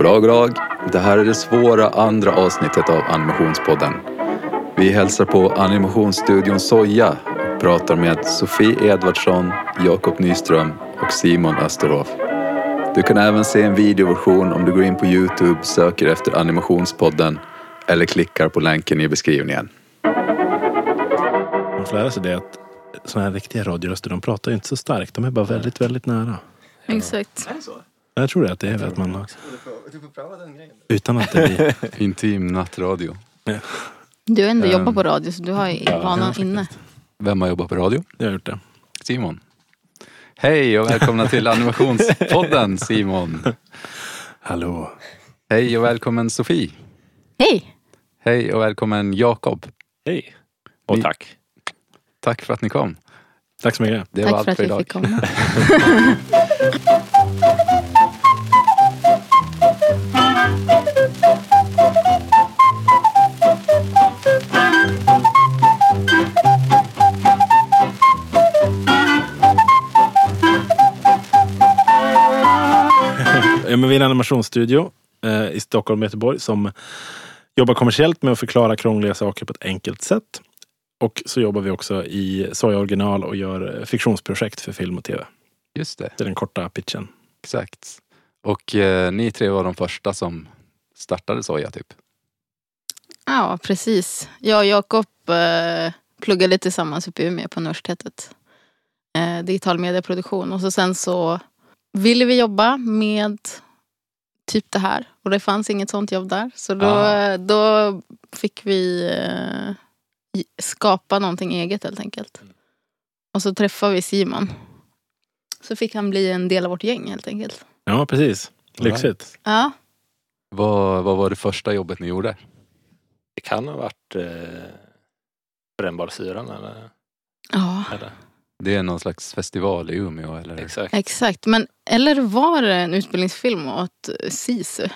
Goddag, goddag. Det här är det svåra andra avsnittet av Animationspodden. Vi hälsar på Animationsstudion Soja och pratar med Sofie Edvardsson, Jakob Nyström och Simon Österhoff. Du kan även se en videoversion om du går in på Youtube, söker efter Animationspodden eller klickar på länken i beskrivningen. Man får lära sig det att sådana här riktiga radioröster, de pratar ju inte så starkt. De är bara väldigt, väldigt nära. Exakt. Jag tror det att det är att man... Utan att det blir... Intim nattradio. Du har ändå Ehm. jobbat på radio så du har ju vanan inne. Vem har jobbat på radio? Jag har gjort det. Simon. Hej och välkomna till Animationspodden Simon. Hallå. Hej och välkommen Sofie. Hej! Hej och välkommen Jakob. Hej. Och Ni- tack. Tack för att ni kom. Tack så mycket. Det var Tack för allt att för vi idag. fick komma. men vi är en animationsstudio eh, i Stockholm och Göteborg som jobbar kommersiellt med att förklara krångliga saker på ett enkelt sätt. Och så jobbar vi också i Soja Original och gör eh, fiktionsprojekt för film och tv. Just det, Det är den korta pitchen. exakt. Och eh, ni tre var de första som startade Soja typ. Ja, precis. Jag och Jakob eh, pluggade tillsammans uppe i Umeå på universitetet. Eh, digital medieproduktion. Och så sen så ville vi jobba med typ det här. Och det fanns inget sånt jobb där. Så då, Ah. då fick vi eh, skapa någonting eget helt enkelt. Och så träffade vi Simon. Så fick han bli en del av vårt gäng helt enkelt. Ja, precis. Lyxigt. Ja, Vad, vad var det första jobbet ni gjorde? Det kan ha varit eh, brännbollsyran eller? ja eller? Det är någon slags festival i Umeå eller? Exakt. exakt. Men, eller var det en utbildningsfilm åt SISU?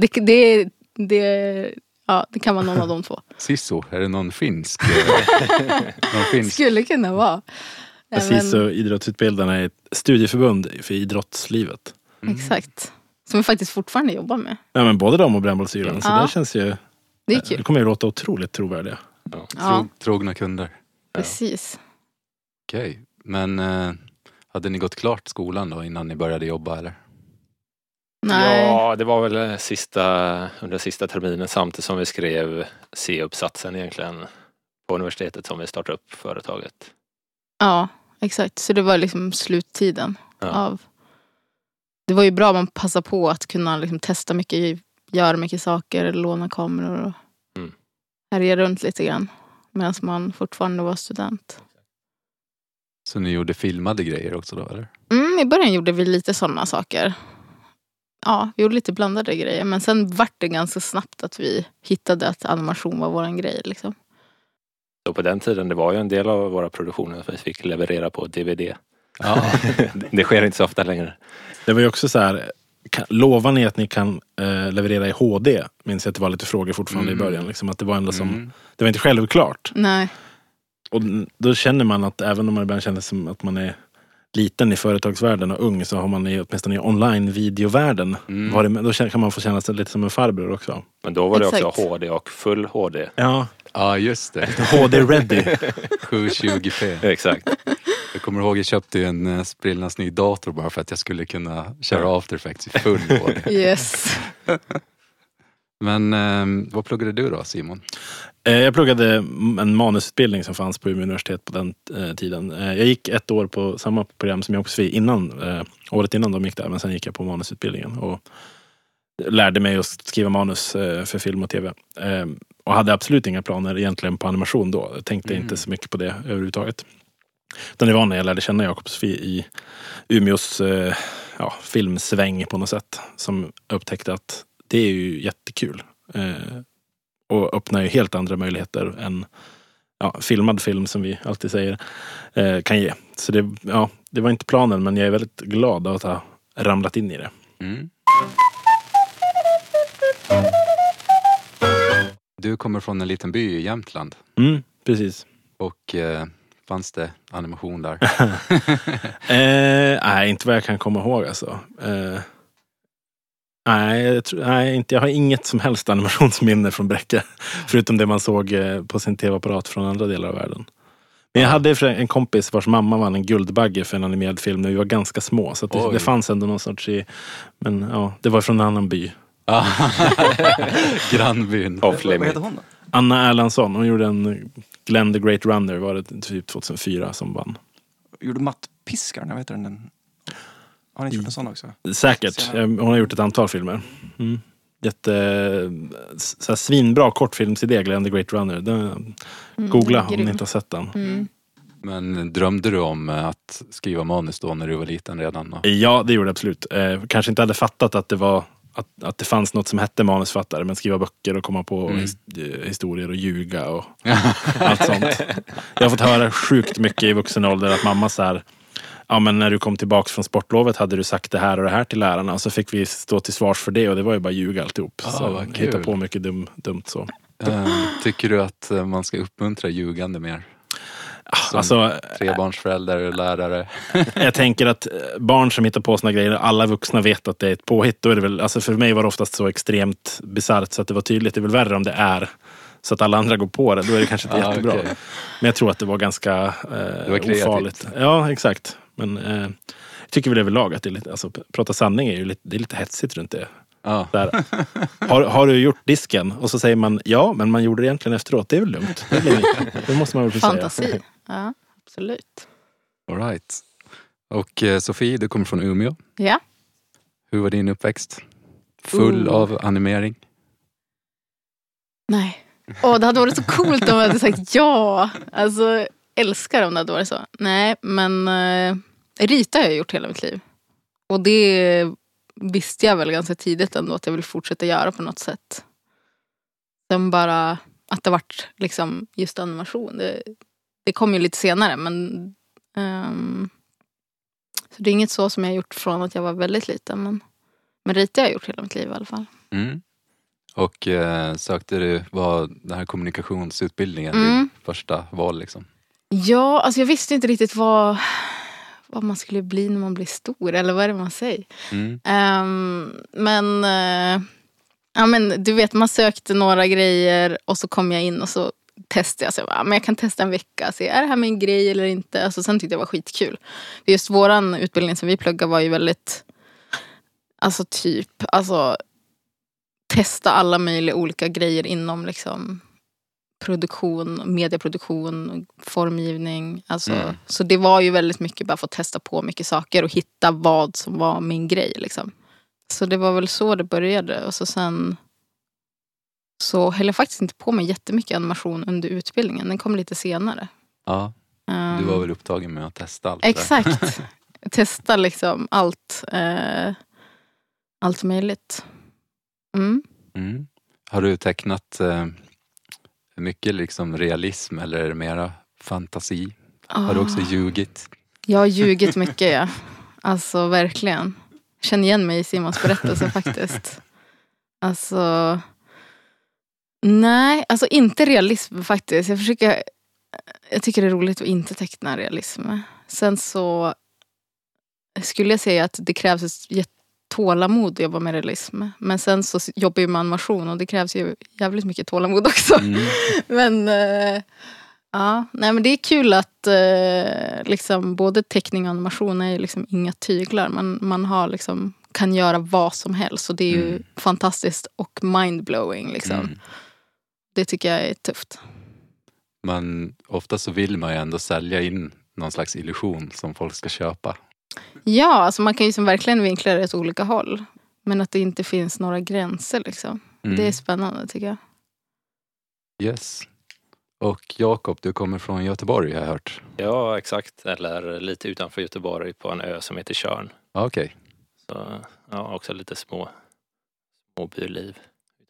Det, det, det, ja, det kan vara någon av de två. Sisu, är det någon finsk? eh, någon finsk? Skulle kunna vara. Ja, och idrottsutbildarna är ett studieförbund för idrottslivet. Mm. Exakt. Som vi faktiskt fortfarande jobbar med. Ja, men både de och brännbollsyran. Så Ja. det känns ju... Det är Det kul. kommer ju låta otroligt trovärdiga. Ja. Ja, Tro, trogna kunder. precis. Okej, men eh, hade ni gått klart skolan då innan ni började jobba eller? Nej. ja, det var väl sista, under sista terminen samtidigt som vi skrev C-uppsatsen egentligen på universitetet som vi startade upp företaget. Ja, exakt. Så det var liksom sluttiden Ja. av... Det var ju bra man passade på att kunna liksom testa mycket, göra mycket saker, låna kameror och Mm. härja runt lite grann. Medan man fortfarande var student. Så ni gjorde filmade grejer också då eller? Mm, I början gjorde vi lite sådana saker. Ja, vi gjorde lite blandade grejer. Men sen vart det ganska snabbt att vi hittade att animation var våran grej. Liksom. Så på den tiden, det var ju en del av våra produktioner som vi fick leverera på DVD. Ja. det sker inte så ofta längre. Det var ju också så här, kan, lovar ni att ni kan eh, leverera i HD? Minns jag att det var lite frågor fortfarande Mm. i början. Liksom, att det var ändå som, Mm. det var inte självklart. Nej, Och då känner man att även om man ibland känner som att man är liten i företagsvärlden och ung så har man i, åtminstone i online-videovärlden Mm. varit med, då kan man få känna sig lite som en farbror också. Men då var det Exakt. också HD och full HD. Ja, Ja just det, HD-ready. 720p. Exakt. Jag kommer ihåg jag köpte en eh, sprillans ny dator bara för att jag skulle kunna köra after effects i full HD. yes. Men eh, vad pluggade du då Simon? Eh, Jag pluggade en manusutbildning som fanns på Umeå universitet på den eh, tiden. Eh, Jag gick ett år på samma program som Jakob Svi innan, året innan de gick där. Men sen gick jag på manusutbildningen och lärde mig att skriva manus för film och tv. Och hade absolut inga planer egentligen på animation då. Jag tänkte Mm. inte så mycket på det överhuvudtaget. Utan det var när jag lärde känna Jakob Svi i Umeås ja, filmsväng på något sätt. Som jag upptäckte att det är ju jättekul. Och öppnar ju helt andra möjligheter än ja, filmad film som vi alltid säger eh, kan ge. Så det, ja, det var inte planen men jag är väldigt glad att ha ramlat in i det. Mm. Du kommer från en liten by i Jämtland Mm, precis. och eh, fanns det animation där? Eh, nej, inte vad jag kan komma ihåg alltså. Eh, Nej, jag, tror, nej inte, jag har inget som helst animationsminne från Bräcke. Förutom det man såg eh, på sin tv-apparat från andra delar av världen. Men jag hade en kompis vars mamma vann en Guldbagge för en animerad film när vi var ganska små. Så det, det, fanns ändå någon sorts i... Men ja, det var från en annan by. Grannbyn. Vad heter hon då? Anna Erlandsson. Hon gjorde en Glenn the Great Runner var det typ 2004 som vann. Gjorde Matt Piskaren, vad heter den? Har ni gjort en sån också? Säkert. Hon har gjort ett antal filmer. Mm. Jätte... Så här, svinbra kortfilmsidé, Glenn the Great Runner. Den, Mm, googla om grym. ni inte har sett den. Mm. Men drömde du om eh, att skriva manus då när du var liten redan? Och... Ja, det gjorde jag absolut. Eh, kanske inte hade fattat att det var att, att det fanns något som hette manusförfattare, men skriva böcker och komma på Mm. his, eh, historier och ljuga och allt sånt. Jag har fått höra sjukt mycket i vuxen ålder att mamma så här, ja men när du kom tillbaks från sportlovet hade du sagt det här och det här till lärarna och så fick vi stå till svars för det och det var ju bara ljuga alltihop. Ah, så kul. på mycket dum, dumt så. Eh, Tycker du att eh, man ska uppmuntra ljugande mer? Som Alltså, Trebarnsförälder och lärare. Jag tänker att eh, barn som hittar på såna grejer, alla vuxna vet att det är ett påhitt. Då är det väl, alltså för mig var det oftast så extremt bisarrt så att det var tydligt. Det är väl värre om det är så att alla andra går på det. Då är det kanske inte Ah, jättebra. okej. Men jag tror att det var ganska var eh, kreativt. ofarligt. Ja, exakt. Men eh, jag tycker väl överlag att det är lite, alltså, prata sanning är ju lite, det är lite hetsigt runt det. Ja. Där, har, har du gjort disken? Och så säger man ja, men man gjorde det egentligen efteråt. Det är väl lugnt. Det, blir, det måste man väl säga. Fantasi. Ja, absolut. All right. Och eh, Sofie, du kommer från Umeå. Ja. Hur var din uppväxt? Full Oh. av animering? Nej. Åh, det hade varit så coolt om jag hade sagt ja. Alltså, älskar om det hade varit så. Nej, men eh, rita har jag gjort hela mitt liv. Och det visste jag väl ganska tidigt ändå att jag vill fortsätta göra på något sätt. Sen bara att det vart liksom just animation. Det, det kom ju lite senare men ehm, så det är inget så som jag gjort från att jag var väldigt liten. Men, men rita har jag gjort hela mitt liv i alla fall. Mm. Och eh, sökte du, var den här kommunikationsutbildningen Mm. din första val liksom? Ja, alltså jag visste inte riktigt vad, vad man skulle bli när man blir stor. Eller vad är det man säger? Mm. Ehm, men, eh, ja, men du vet, man sökte några grejer och så kom jag in och så testade jag. Så jag, bara, "Ja, men jag kan testa en vecka. Se, är det här min grej eller inte? Alltså, sen tyckte jag det var skitkul. För Just våran utbildning som vi pluggade var ju väldigt, alltså typ, alltså testa alla möjliga olika grejer inom liksom produktion, medieproduktion, formgivning. Alltså, Mm. Så det var ju väldigt mycket bara få testa på mycket saker och hitta vad som var min grej. Liksom. Så det var väl så det började. Och så sen så höll jag faktiskt inte på med jättemycket animation under utbildningen. Den kom lite senare. Ja, du Ehm, var väl upptagen med att testa allt. Exakt. Testa liksom allt. Eh, allt möjligt. Mm. Mm. Har du tecknat eh, mycket liksom realism eller är det mera fantasi? Har du också Ah. ljugit? Jag har ljugit mycket ja. Alltså verkligen. Känner igen mig i Simons berättelse faktiskt. Alltså. Nej, alltså inte realism faktiskt. Jag försöker. Jag tycker det är roligt att inte teckna realism. Sen så skulle jag säga att det krävs ett tålamod att jobba med realism. Men sen så jobbar jag med animation och det krävs ju jävligt mycket tålamod också. Mm. Men, eh, ja, nej, men det är kul att eh, liksom, både teckning och animation är ju liksom inga tyglar. Man, man har liksom, kan göra vad som helst och det är ju Mm. fantastiskt och mindblowing. Liksom. Mm. Det tycker jag är tufft. Men ofta så vill man ju ändå sälja in någon slags illusion som folk ska köpa. Ja, alltså man kan ju som verkligen vinkla det åt olika håll. Men att det inte finns några gränser. Liksom. Mm. Det är spännande tycker jag. Yes. Och Jakob, du kommer från Göteborg har jag hört. Ja, exakt. Eller lite utanför Göteborg på en ö som heter Tjörn. Ja, Okej. Så ja, också lite små, små byliv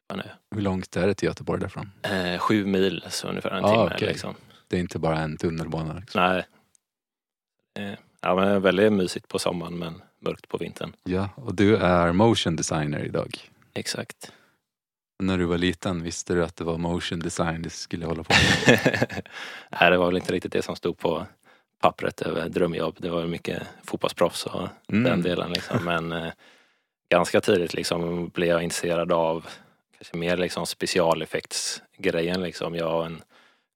på en ö. Hur långt är det till Göteborg därifrån? Eh, sju mil, så ungefär en Ah, timme. okej. Liksom. Det är inte bara en tunnelbana. Liksom. Nej. Eh, ja, men väldigt mysigt på sommaren men mörkt på vintern. Ja, och du är motion designer idag. Exakt. När du var liten, visste du att det var motion design du skulle hålla på med? Nej, det var väl inte riktigt det som stod på pappret över drömjobb. Det var mycket fotbollsproffs och Mm. den delen liksom. Men eh, ganska tidigt liksom blev jag intresserad av kanske mer liksom specialeffektsgrejen liksom. Jag och en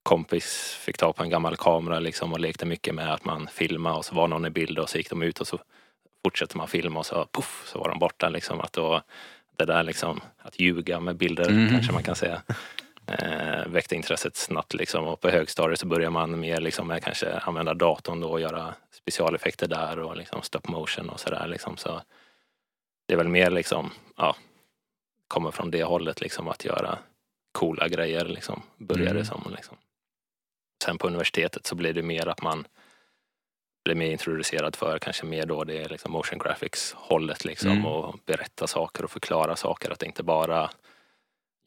kompis fick ta på en gammal kamera liksom och lekte mycket med att man filmade och så var någon i bild och så gick de ut och så fortsätter man filma och så puff så var de borta liksom. Att då, det där liksom att ljuga med bilder Mm. kanske man kan säga eh, väckte intresset snabbt liksom och på högstadiet så börjar man mer liksom med kanske använda datorn då och göra specialeffekter där och liksom stop motion och sådär liksom så det är väl mer liksom, ja, kommer från det hållet liksom att göra coola grejer liksom, började Mm. som liksom. Sen på universitetet så blir det mer att man blir mer introducerad för kanske mer då det är liksom motion graphics hållet liksom Mm. och berätta saker och förklara saker. Att inte bara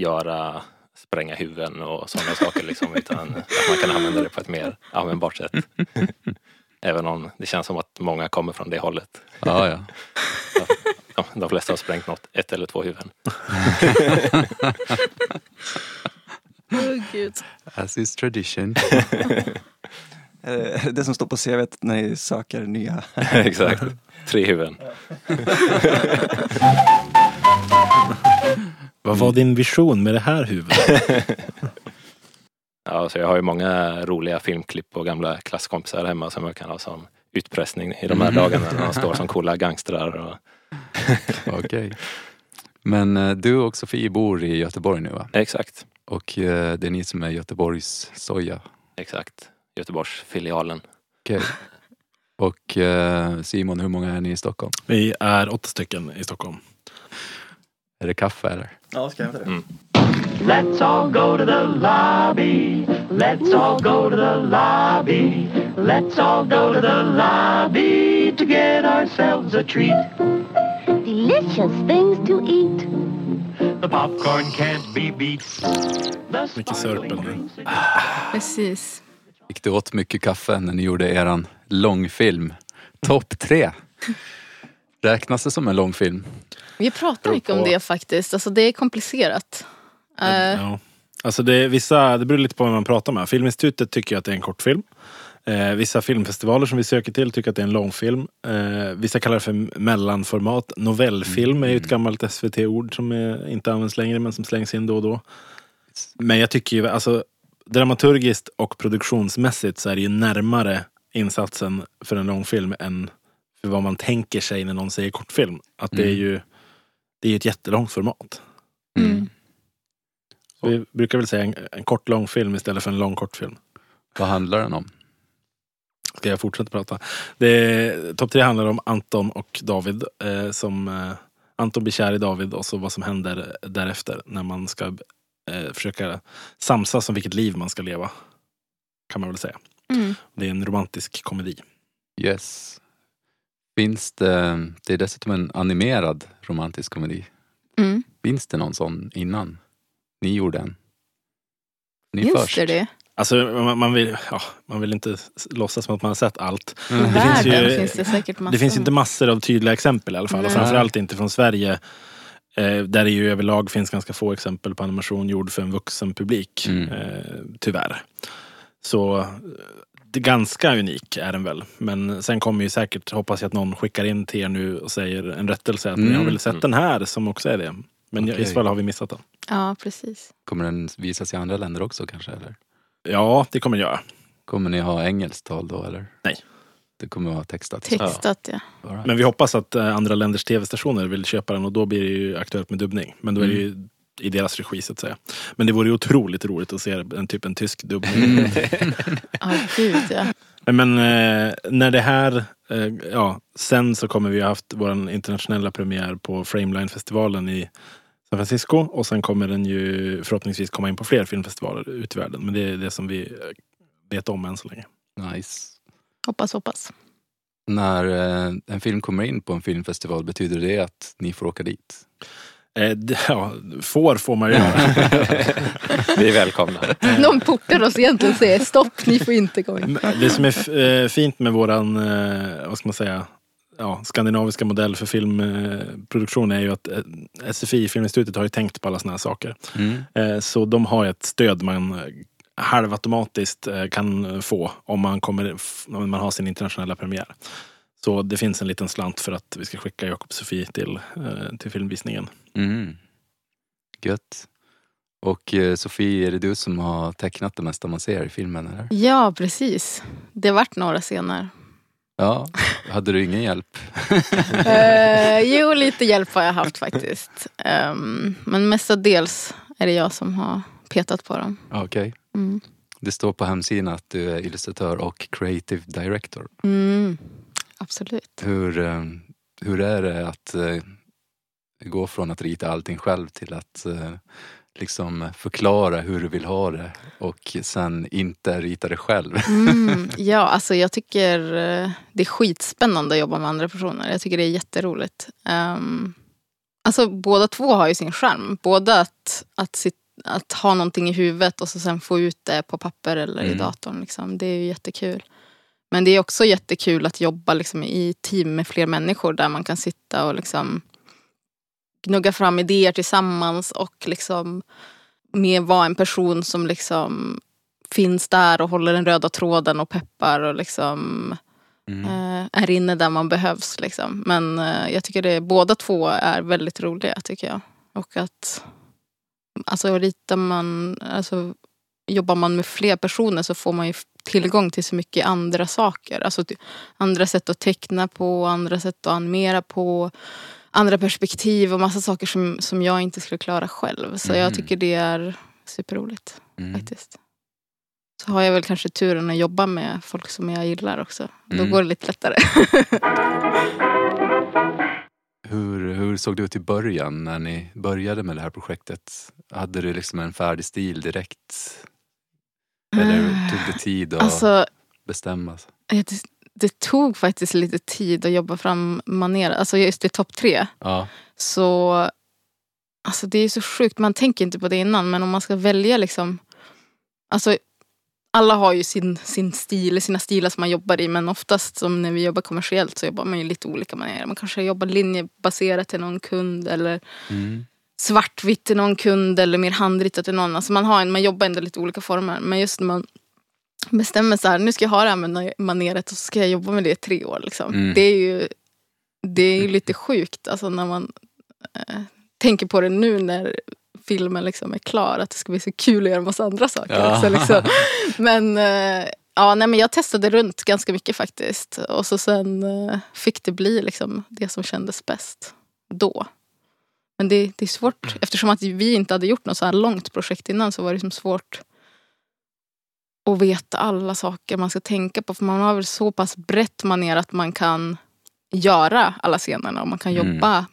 göra spränga huvuden och sådana saker liksom utan att man kan använda det på ett mer användbart sätt. Även om det känns som att många kommer från det hållet. Ja, ja. De, de flesta har sprängt något, ett eller två huvuden. Åh gud. As is tradition. Eh, Det som står på CV när ni söker nya. Exakt. Tre huvuden. Vad var din vision med det här huvudet? Ja, så jag har ju många roliga filmklipp och gamla klasskompisar hemma som jag kan ha som utpressning i de här Mm. dagarna när de står som coola gangstrar. Och, Okej. Men eh, du och Sofie bor i Göteborg nu va? exakt, Och eh, det är ni som är Göteborgs soja. exakt. Göteborgsfilialen. Okej. Och eh, Simon, hur många är ni i Stockholm? Vi är åtta stycken i Stockholm. Är det kaffe eller? Ja, ska jag hämta det? Mm. Let's all go to the lobby. Let's all go to the lobby. Let's all go to the lobby to get ourselves a treat. Delicious things to eat. The popcorn can't be beat. Mycket sparkling sörpel nu. drinks Precis. Gick du åt mycket kaffe när ni gjorde eran långfilm? Topp tre! Räknas det som en långfilm? Vi pratar mycket om det faktiskt. Alltså det är komplicerat. Eh, Ja. Alltså det, är vissa, det beror lite på vem man pratar med. Filminstitutet tycker att det är en kortfilm. Eh, vissa filmfestivaler som vi söker till tycker att det är en långfilm. Eh, vissa kallar det för mellanformat. Novellfilm är ju ett gammalt SVT-ord som är, inte används längre men som slängs in då och då. Men jag tycker ju, alltså dramaturgiskt och produktionsmässigt så är det ju närmare insatsen för en långfilm än för vad man tänker sig när någon säger kortfilm. Att det är Mm. ju det är ett jättelångt format. Mm. Så vi brukar väl säga en, en kort långfilm istället för en lång kortfilm. Vad handlar den om? Ska jag fortsätta prata? Topp tre handlar om Anton och David. Eh, som, eh, Anton blir kär i David och så vad som händer därefter när man ska eh, försöka samsas om vilket liv man ska leva. Kan man väl säga. Mm. Det är en romantisk komedi. Yes. Finns det, det är dessutom en animerad romantisk komedi. Mm. Finns det någon sån innan? Ni gjorde en. Ni Finns först. det det? Alltså man, man, vill, ja, man vill inte låtsas som att man har sett allt. Mm. Det finns ju- finns det säkert massor. Det finns inte massor av tydliga exempel i alla fall. Och framförallt inte från Sverige. Eh, där det ju överlag finns ganska få exempel på animation gjord för en vuxen publik. Mm. Eh, tyvärr. Så eh, det är ganska unik är den väl. Men sen kommer ju säkert, hoppas jag att någon skickar in till er nu och säger en rättelse. Att ni Mm. har väl sett den här som också är det. Men Okej. i så fall har vi missat den. Ja, precis. Kommer den visas i andra länder också kanske? Eller? Ja, det kommer jag göra. Kommer ni ha engelskt tal då eller? Nej. Det kommer vara textat? Textat ja. Right. Men vi hoppas att eh, andra länders tv-stationer vill köpa den och då blir det ju aktuellt med dubbning. Men då är det ju i deras regi så att säga. Men det vore ju otroligt roligt att se en typ en tysk dubbning. Ja, gud ja. Men, men eh, när det här, eh, ja, sen så kommer vi ha haft vår internationella premiär på Frameline-festivalen i San Francisco och sen kommer den ju förhoppningsvis komma in på fler filmfestivaler ute i världen. Men det är det som vi eh, vet om än så länge. Nice. Hoppas, hoppas. När eh, en film kommer in på en filmfestival, betyder det att ni får åka dit? Eh, ja, får får man göra. Vi är välkomna. Någon portar oss egentligen och säger stopp, ni får inte komma in. Det som är fint med våran, vad ska man säga, ja, skandinaviska modell för filmproduktion är ju att eh, SFI, Filminstitutet, har ju tänkt på alla såna här saker. Mm. Eh, Så de har ett stöd man halvautomatiskt eh, kan få om man, kommer, om man har sin internationella premiär. Så det finns en liten slant för att vi ska skicka Jakob Sofie till, till filmvisningen. Mm. Gött. Och Sofie, är det du som har tecknat det mesta man ser i filmen? Eller? Ja, precis. Det vart några scener. Ja, hade du ingen hjälp? Eh, jo, lite hjälp har jag haft faktiskt. Ehm, men mestadels är det jag som har petat på dem. Okej. Mm. Det står på hemsidan att du är illustratör och creative director. Mm. Absolut. Hur, eh, hur är det att eh, gå från att rita allting själv till att eh, liksom förklara hur du vill ha det och sen inte rita det själv? Mm, ja, alltså jag tycker eh, det är skitspännande att jobba med andra personer. Jag tycker det är jätteroligt. Um, alltså båda två har ju sin charm. Både att, att, sit, att ha någonting i huvudet och så sen få ut det på papper eller i Mm. datorn. Liksom. Det är ju jättekul. Men det är också jättekul att jobba liksom, i team med fler människor där man kan sitta och liksom gnugga fram idéer tillsammans och liksom med vara en person som liksom finns där och håller den röda tråden och peppar och liksom Mm. eh, är inne där man behövs. Liksom. Men eh, jag tycker det, båda två är väldigt roliga tycker jag. Och att alltså ritar man, alltså jobbar man med fler personer så får man ju tillgång till så mycket andra saker. Alltså andra sätt att teckna på, andra sätt att animera på, andra perspektiv och massa saker som, som jag inte skulle klara själv. Så Mhm. jag tycker det är superroligt Mm. faktiskt. Så har jag väl kanske turen att jobba med folk som jag gillar också. Då Mm. går det lite lättare. Hur, hur såg det ut i början när ni började med det här projektet? Hade du liksom en färdig stil direkt? Eller tog det tid att Alltså, bestämma? Det, tog faktiskt lite tid att jobba fram manér. Alltså just i topp tre. Ja. Så alltså det är så sjukt, man tänker inte på det innan. Men om man ska välja liksom. Alltså alla har ju sin, sin stil, sina stilar som man jobbar i. Men oftast som när vi jobbar kommersiellt så jobbar man ju lite olika manér. Man kanske jobbar linjebaserat till någon kund. Eller Mm. svartvitt till någon kund eller mer handritat till någon. Alltså man, har en, man jobbar ändå lite olika former. Men just när man bestämmer så här, nu ska jag ha det här maneret och så ska jag jobba med det i tre år. Liksom. Mm. Det är ju det är ju lite sjukt alltså, när man eh, tänker på det nu när filmen liksom är klar. Att det ska bli så kul att göra massa andra saker Ja. också. Liksom. Men, eh, ja, nej, men jag testade runt ganska mycket faktiskt. Och så sen eh, fick det bli liksom det som kändes bäst då. Men det, det är svårt, eftersom att vi inte hade gjort något så här långt projekt innan så var det liksom svårt att veta alla saker man ska tänka på. För man har väl så pass brett manér att man kan göra alla scenerna och man kan Mm. jobba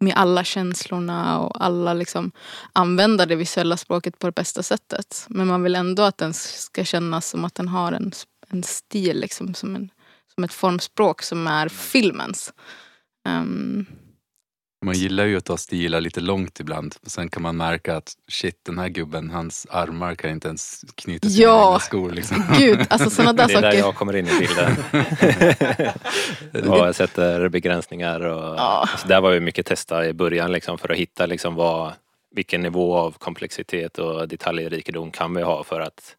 med alla känslorna och alla liksom använda det visuella språket på det bästa sättet. Men man vill ändå att den ska kännas som att den har en, en stil, liksom, som, en, som ett formspråk som är filmens. Ehm, Man gillar ju att ta stilar lite långt ibland. Och sen kan man märka att shit, den här gubben, hans armar kan inte ens knyta sina Ja. egna skor. Liksom. gud, alltså sådana där Det är där saker. jag kommer in i bilden. och jag sätter begränsningar. Och, Ja. så där var ju mycket testa i början liksom, för att hitta liksom, vad, vilken nivå av komplexitet och detaljrikedom kan vi ha för att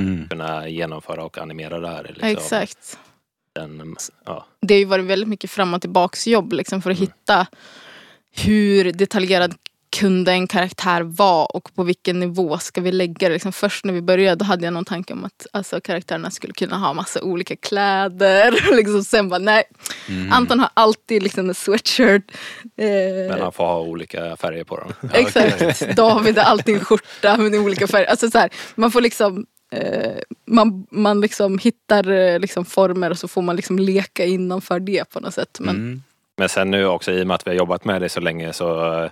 Mm. kunna genomföra och animera det här. Liksom. Exakt. Den, ja. det har ju varit väldigt mycket fram och tillbaks jobb liksom, för att Mm. hitta hur detaljerad kunde en karaktär vara och på vilken nivå ska vi lägga det. Liksom först när vi började hade jag någon tanke om att alltså, karaktärerna skulle kunna ha massa olika kläder. liksom, sen bara nej, Mm. Anton har alltid liksom en sweatshirt. Eh, Men han får ha olika färger på dem. Exakt. David har alltid en skjorta med olika färger. Alltså så här, man får liksom eh, man, man liksom hittar eh, liksom former och så får man liksom leka innanför det på något sätt. Men Mm. Men sen nu också i och med att vi har jobbat med det så länge så eh,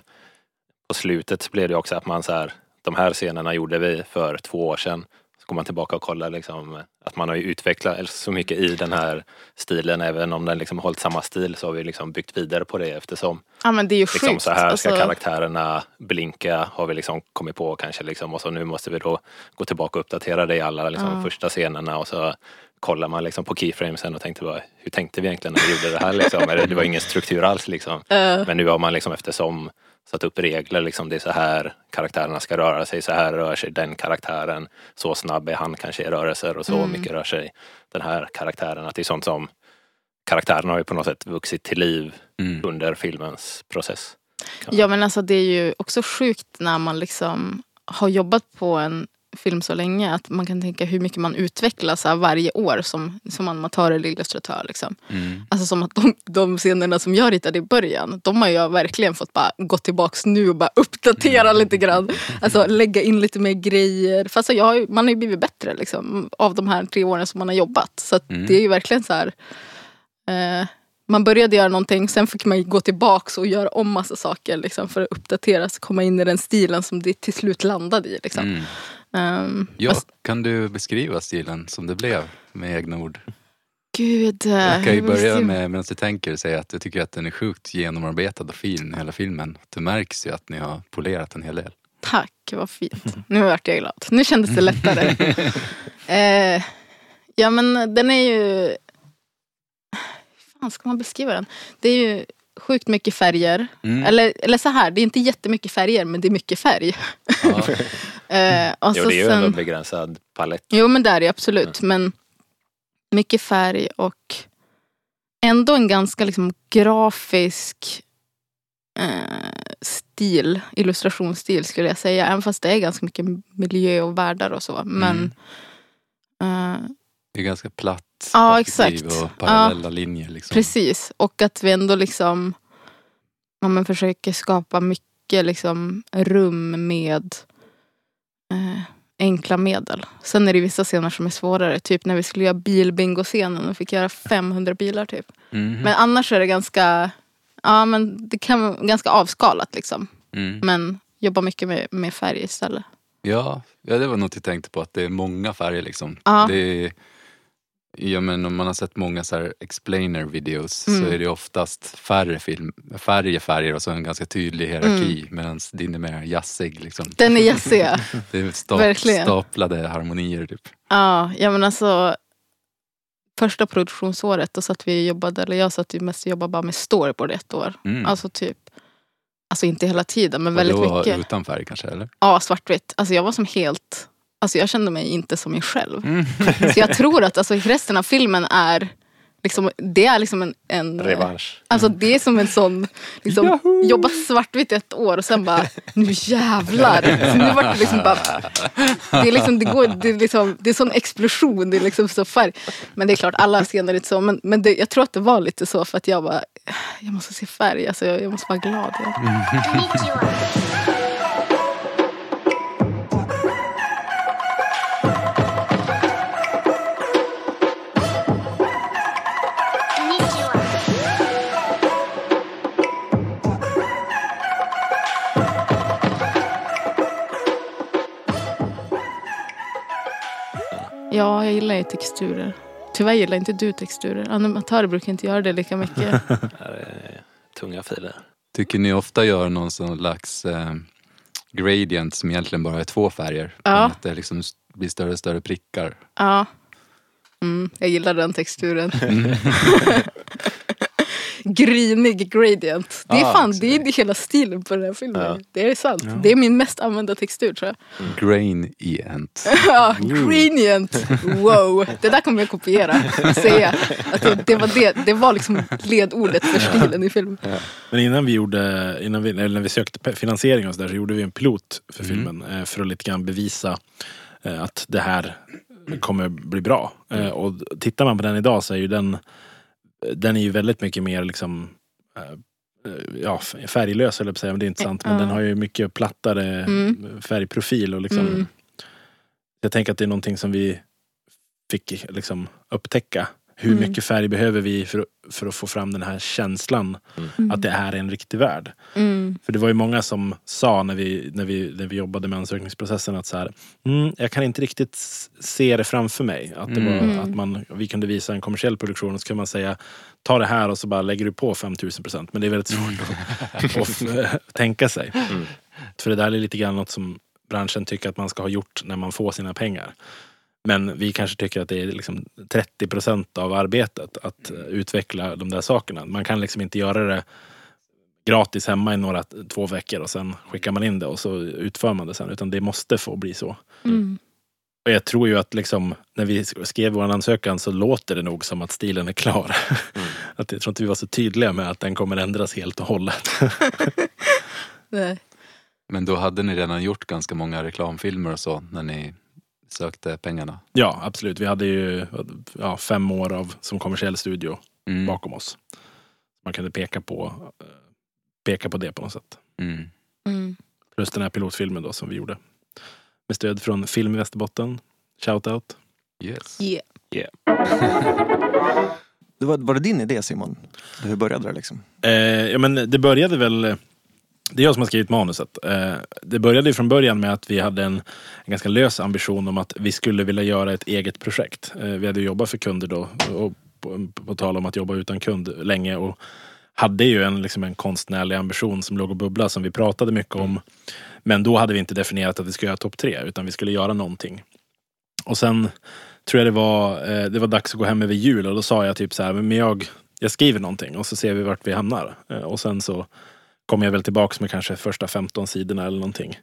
på slutet blev det också att man så här, de här scenerna gjorde vi för två år sedan. Så går man tillbaka och kollar liksom, att man har ju utvecklat så mycket i den här stilen. Även om den liksom hållit samma stil så har vi liksom byggt vidare på det eftersom Ja men det är ju sjukt. liksom, så här ska Alltså, karaktärerna blinka har vi liksom kommit på kanske liksom, och så nu måste vi då gå tillbaka och uppdatera det i alla liksom, Ja. första scenerna och så kollar man liksom på keyframesen och tänkte bara, hur tänkte vi egentligen när vi gjorde det här liksom? Eller, Det var ingen struktur alls liksom. Men nu har man liksom eftersom satt upp regler, liksom, det är så här karaktärerna ska röra sig, så här rör sig den karaktären, så snabb är han kanske i rörelser och så Mm. mycket rör sig den här karaktären. Att det är sånt som karaktärerna har ju på något sätt vuxit till liv Mm. under filmens process. Ja men alltså det är ju också sjukt när man liksom har jobbat på en film så länge att man kan tänka hur mycket man utvecklas varje år som, som animatör eller illustratör. Liksom. Mm. Alltså som att de, de scenerna som jag ritade i början, de har jag verkligen fått bara gå tillbaks nu och bara uppdatera lite grann. Alltså lägga in lite mer grejer. Fast jag har man har ju blivit bättre liksom, av de här tre åren som man har jobbat. Så Mm. det är ju verkligen så här. Eh, man började göra någonting, sen fick man gå tillbaks och göra om massa saker liksom, för att uppdateras. Komma in i den stilen som det till slut landade i. Liksom. Mm. Ehm, Ja, fast, kan du beskriva stilen som det blev med egna ord? gud. eh, Jag kan ju börja med, medan du tänker, säga att jag tycker att den är sjukt genomarbetad och fin, hela filmen. Det märks ju att ni har polerat en hel del. Tack, vad fint. Nu vart jag glad. Nu kändes det lättare. eh, ja men den är ju... Hur fan ska man beskriva den? Det är ju sjukt mycket färger. Mm. Eller, eller så här, det är inte jättemycket färger men det är mycket färg. Ja. Eh, och Jo, så det är ju ändå en sen, begränsad palett. jo men det är det absolut. Men mycket färg och ändå en ganska liksom grafisk eh, stil, illustrationsstil skulle jag säga. Även fast det är ganska mycket miljö och världar och så. Men eh, Det är ganska platt Ja, exakt. och parallella linjer. Liksom. precis. Och att vi ändå liksom ja, men försöker skapa mycket liksom, rum med eh, enkla medel. Sen är det vissa scener som är svårare. Typ när vi skulle göra bilbingo-scenen och fick göra 500 bilar typ. Mhm. Men annars är det ganska, ja men det kan vara ganska avskalat liksom. Mm. Men jobba mycket med, med färg istället. Ja, ja, det var något jag tänkte på, att det är många färger liksom. Ja. Det är, ja, men om man har sett många så här explainer videos Mm. så är det oftast färre film, färre färger och så en ganska tydlig hierarki Mm. medan din är mer jazzig. Liksom. Den är jazzig. ja. Det är sta- Verkligen. staplade harmonier typ. Ja, ja men alltså första produktionsåret då satt vi och jobbade, eller jag satt ju mest och jobbade bara med storyboard ett år. Mm. Alltså typ, alltså inte hela tiden men väldigt mycket. utan färg kanske eller? Ja, svartvitt. Alltså jag var som helt, alltså jag kände mig inte som mig själv. Mm. Så jag tror att alltså, resten av filmen är liksom, det är liksom en, en Revansch. Alltså det är som en sån, liksom, jobba svartvitt ett år och sen bara, nu jävlar. Så nu vart det liksom bara, det är liksom, det går, det är liksom, det är sån explosion, det är liksom så färg. Men det är klart, alla scener är inte så. Men, men det, jag tror att det var lite så för att jag bara, jag måste se färg, alltså jag, jag måste vara glad. Ja, jag gillar ju texturer. Tyvärr gillar inte du texturer. Animatörer brukar inte göra det lika mycket. Det här är tunga filer. Tycker ni ofta gör någon slags eh, gradient som egentligen bara är två färger? Ja. Att det liksom blir större och större prickar. Ja. Mm, jag gillar den texturen. Grynig gradient. Det är Ah, fan det är hela stilen på den här filmen. Ja. Det är sant. Det är min mest använda textur tror jag. Gradient. Ja, gradient. Wow. Det där kommer jag kopiera och säga. Att det, det, var det, det var liksom ledordet för stilen i filmen. Men innan vi gjorde, innan vi, eller när vi sökte finansiering och så där så gjorde vi en pilot för filmen. eh, För att lite grann bevisa eh, att det här kommer bli bra. Eh, Och tittar man på den idag så är ju den, den är ju väldigt mycket mer liksom eh, Ja, färglös eller säga, men det är inte sant. Men den har ju mycket plattare Mm. färgprofil och liksom Mm. Jag tänker att det är någonting som vi fick liksom upptäcka. Hur Mm. mycket färg behöver vi för, för att få fram den här känslan att det är en riktig värld. Mm. För det var ju många som sa när vi, när vi, när vi jobbade med ansökningsprocessen att så här, mm, jag kan inte riktigt se det framför mig. Att, det var, Mm. att man, vi kunde visa en kommersiell produktion och så kan man säga ta det här och så bara lägger du på 5000 procent. Men det är väldigt svårt att, tänka sig. Mm. För det där är lite grann något som branschen tycker att man ska ha gjort när man får sina pengar. Men vi kanske tycker att det är liksom 30 procent av arbetet att eh, utveckla de där sakerna. Man kan liksom inte göra det gratis hemma i några, två veckor och sen skickar man in det och så utför man det sen. Utan det måste få bli så. Mm. Och jag tror ju att liksom, när vi skrev vår ansökan så låter det nog som att stilen är klar. att jag tror inte vi var så tydliga med att den kommer ändras helt och hållet. Nej. Men då hade ni redan gjort ganska många reklamfilmer och så när ni sökte pengarna? ja, absolut. Vi hade ju ja, fem år av som kommersiell studio Mm. bakom oss. Man kunde peka på, peka på det på något sätt. Mm. Mm. Plus den här pilotfilmen då som vi gjorde. Med stöd från Film i Västerbotten. Shoutout. Yes. Yeah. Det var, var det din idé Simon? Hur började det liksom? Eh, ja, men det började väl... Det är jag som har skrivit manuset. Eh, det började ju från början med att vi hade en, en ganska lös ambition om att vi skulle vilja göra ett eget projekt. Eh, vi hade jobbat för kunder då och på, på tal om att jobba utan kund länge och hade ju en, liksom en konstnärlig ambition som låg och bubblade som vi pratade mycket om. Men då hade vi inte definierat att vi skulle göra topp tre utan vi skulle göra någonting. Och sen tror jag det var, eh, det var dags att gå hem över jul och då sa jag typ så här, men jag, jag skriver någonting och så ser vi vart vi hamnar. Och sen så kom jag väl tillbaks med kanske första 15 sidorna eller någonting.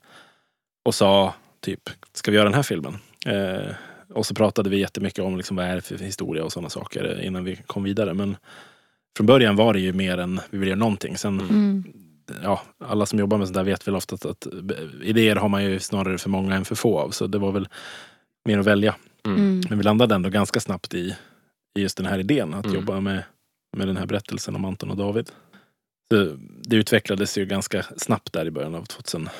Och sa typ, ska vi göra den här filmen? Eh, och så pratade vi jättemycket om liksom, vad är det för historia och sådana saker innan vi kom vidare. Men från början var det ju mer än vi vill göra någonting. Sen, Mm. ja, alla som jobbar med sånt där vet väl ofta att, att idéer har man ju snarare för många än för få av. Så det var väl mer att välja. Mm. Men vi landade ändå ganska snabbt i, i just den här idén att Mm. jobba med, med den här berättelsen om Anton och David. Så det utvecklades ju ganska snabbt där i början av 2015.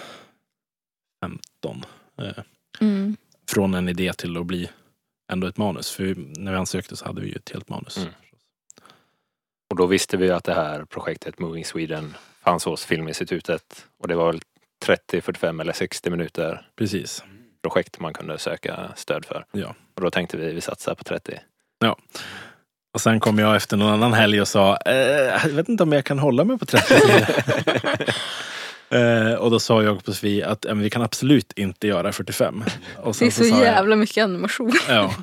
Eh, Mm. från en idé till att bli ändå ett manus. För vi- när vi ansökte så hade vi ju ett helt manus. Mm. Och då visste vi att det här projektet Moving Sweden fanns hos Filminstitutet. Och det var väl 30, 45 eller 60 minuter Precis. projekt man kunde söka stöd för. Ja. Och då tänkte vi, vi satsar på 30. Och sen kom jag efter någon annan helg och sa, eh, jag vet inte om jag kan hålla mig på 30 eh, Och då sa jag på Sofie att eh, men vi kan absolut inte göra 45. Och Det är så jag- jävla mycket animation. Ja.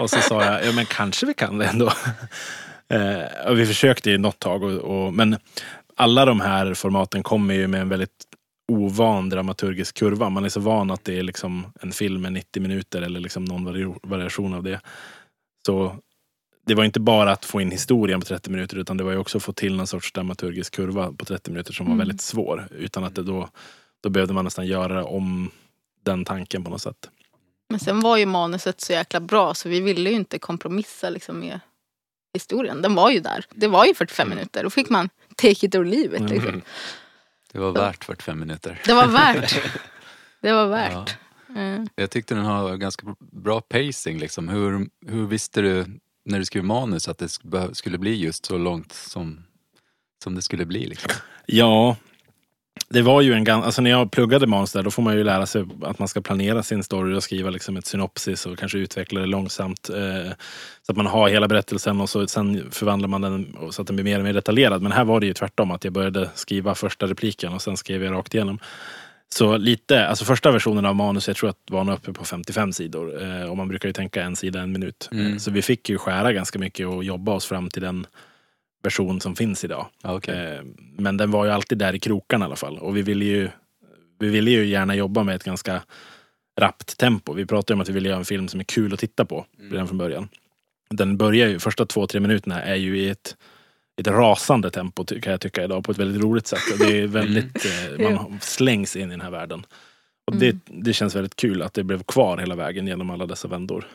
Och så sa jag, ja men kanske vi kan det ändå. Eh, och vi försökte i något tag. Och, och, men alla de här formaten kommer ju med en väldigt ovan dramaturgisk kurva. Man är så van att det är liksom en film med 90 minuter eller liksom någon vari- variation av det. Så det var inte bara att få in historien på 30 minuter utan det var ju också att få till någon sorts dramaturgisk kurva på 30 minuter som var Mm. väldigt svår. Utan att det då, då behövde man nästan göra om den tanken på något sätt. Men sen var ju manuset så jäkla bra så vi ville ju inte kompromissa liksom med historien. Den var ju där. Det var ju 45 minuter. Då fick man take it or leave it. Liksom. Mm. Det var värt 45 minuter. Det var värt. Det var värt. Mm. Jag tyckte den har ganska bra pacing liksom. Hur, hur visste du när du skrev manus att det skulle bli just så långt som, som det skulle bli liksom? Ja, det var ju en ganska... Alltså när jag pluggade manus där, då får man ju lära sig att man ska planera sin story och skriva liksom ett synopsis och kanske utveckla det långsamt. Eh, så att man har hela berättelsen och så, sen förvandlar man den så att den blir mer och mer detaljerad. Men här var det ju tvärtom, att jag började skriva första repliken och sen skrev jag rakt igenom. Så lite, alltså första versionen av manus, jag tror att var uppe på 55 sidor. Eh, och man brukar ju tänka en sida, en minut. Mm. Eh, Så vi fick ju skära ganska mycket och jobba oss fram till den version som finns idag. Okej. Eh, Men den var ju alltid där i krokarna i alla fall. Och vi ville ju, vi ville ju gärna jobba med ett ganska rappt tempo. Vi pratade om att vi ville göra en film som är kul att titta på redan från början. Den börjar ju, första två, tre minuterna är ju i ett, ett rasande tempo kan jag tycka idag på ett väldigt roligt sätt. Och Det är väldigt, eh, man slängs in i den här världen. Och det, Mm. det känns väldigt kul att det blev kvar hela vägen genom alla dessa vändor.